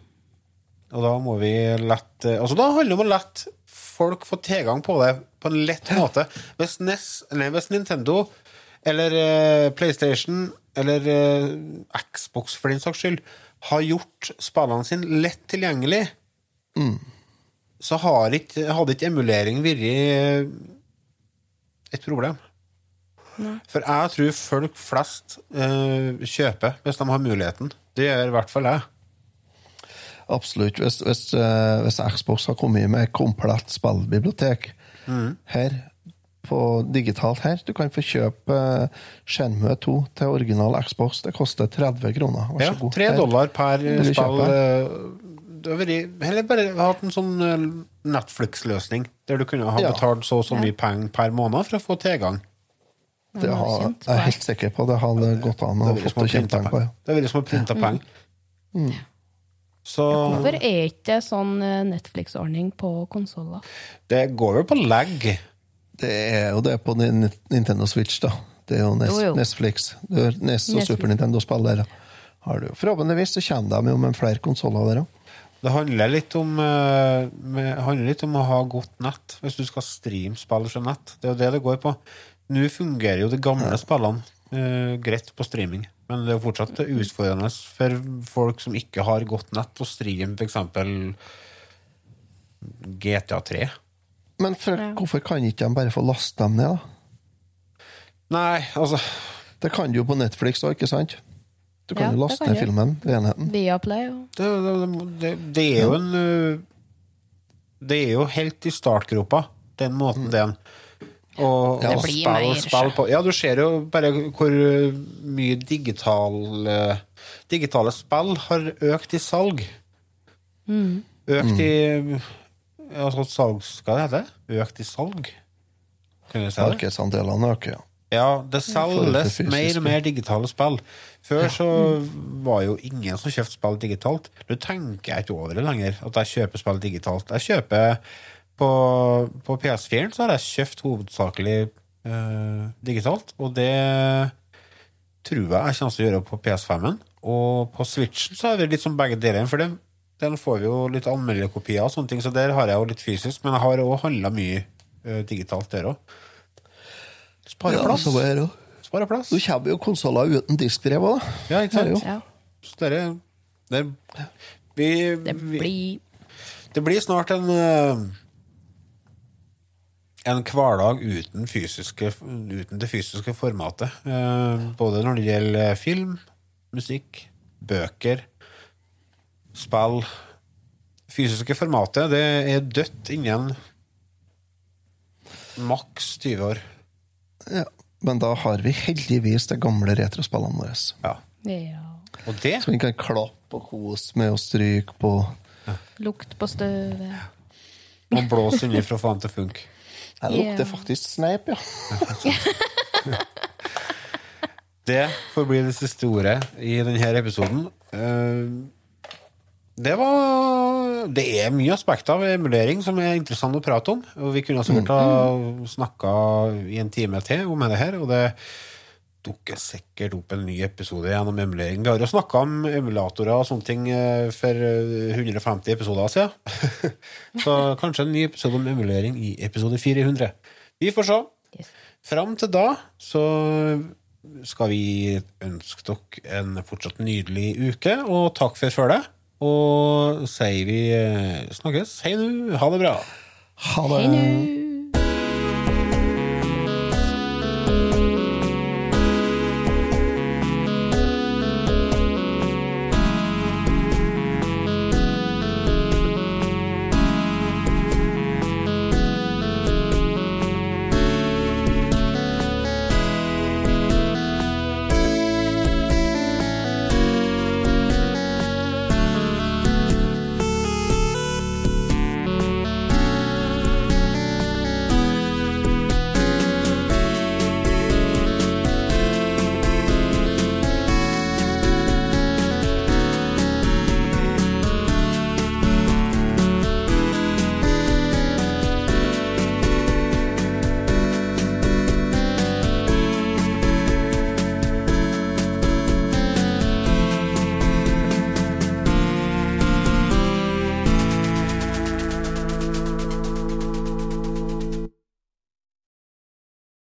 Og da må vi lette Altså da handler det om å lette folk få tilgang på det på en lett måte. Hvis, NES, nei, hvis Nintendo eller eh, PlayStation eller eh, Xbox for den saks skyld har gjort spillene sine lett tilgjengelig, så har ikke, hadde ikke emulering vært eh, et problem. For jeg tror folk flest eh, kjøper hvis de har muligheten. Det gjør i hvert fall jeg. Absolutt. Hvis, hvis, eh, hvis Xbox har kommet med et komplett spillbibliotek her, på digitalt her Du kan få kjøpe uh, 2 til original Xbox. Det koster 30 kroner. Vær Ja, så god. tre dollar per spill. eh, Det har vært Heller bare hatt en sånn eh, Netflix-løsning, der du kunne ha Ja. betalt så og så mye penger per måned for å få tilgang. Det har jeg er helt sikker på det hadde gått an å få som å å tjene printe penger på. Ja. Det er vært som å printe penger. Så Hvorfor er ikke det sånn eh, Netflix-ordning på konsoller? det går jo på lag. Det er jo det på Nintendo Switch, da. Det er jo Nes, Jo, jo. Netflix. Nes og Netflix. Super Nintendo-spill der. Har du. Forhåpentligvis så kommer de jo med flere konsoller der òg. Det handler litt om med, handler litt om å ha godt nett, hvis du skal streame spill fra nett. Det er jo det det går på. Nå fungerer jo de gamle spillene uh, greit på streaming, men det er jo fortsatt utfordrende for folk som ikke har godt nett, å streame f.eks. GTA 3. Men for, hvorfor kan ikke de bare få laste dem ned, da? Nei, altså Det kan du jo på Netflix òg, ikke sant? Du kan Ja, jo laste kan ned filmen filmen, enheten. Viaplay og det, det, det, det er jo en øh, Det er jo helt i startgropa, den måten det er. Og, og spill, spill på Ja, du ser jo bare hvor mye digital, øh, digitale spill har økt i salg. Økt i Altså salg, skal det hete? Økt i salg? Kan du si det? Markedsandelene øker, ja. Ja, det selges mer og mer digitale spill. Før så var jo ingen som kjøpte spill digitalt. Nå tenker jeg ikke over det lenger, at jeg kjøper spill digitalt. Jeg kjøper på, på PS4-en så har jeg kjøpt hovedsakelig eh, digitalt, og det tror jeg jeg kommer til å gjøre på PS5-en. Og på Switchen så er det litt som begge deler, for den, den får vi jo litt anmelderkopier og sånne ting, så der har jeg jo litt fysisk, men jeg har òg handla mye eh, digitalt der òg. Sparer plass. Ja, er. Sparer plass. Nå kommer jo konsoller uten diskdrev òg, da. Ja, ikke sant? Ja. Så dere, det, vi, Det vi, blir det blir snart en eh, en hverdag uten, fysiske, uten det fysiske formatet. Eh, både når det gjelder film, musikk, bøker, spill. Fysiske formatet det er dødt innen maks 20 år. Ja. Men da har vi heldigvis de gamle retrospillene våre. Ja. Ja. Og det Så vi kan klappe og kose med og stryke på. Lukt på støvet. Og blåse inni få den til å Jeg lukter faktisk sneip, ja. Det får bli det siste ordet i denne episoden. Eh, Det var Det er mye aspekter av emulering som er interessant å prate om. Og vi kunne sikkert ha snakka i en time til om det her, og det dukker sikkert opp en ny episode gjennom emulering. Vi har jo snakka om emulatorer og sånne ting eh, for eh, 150 episoder siden. Så kanskje en ny episode om emulering i episode 400. Vi får se. Fram til da så skal vi ønske dere en fortsatt nydelig uke, og takk for følget. Og sier vi eh, snakkes. Hei nu, ha det bra. Ha det. Hei nu!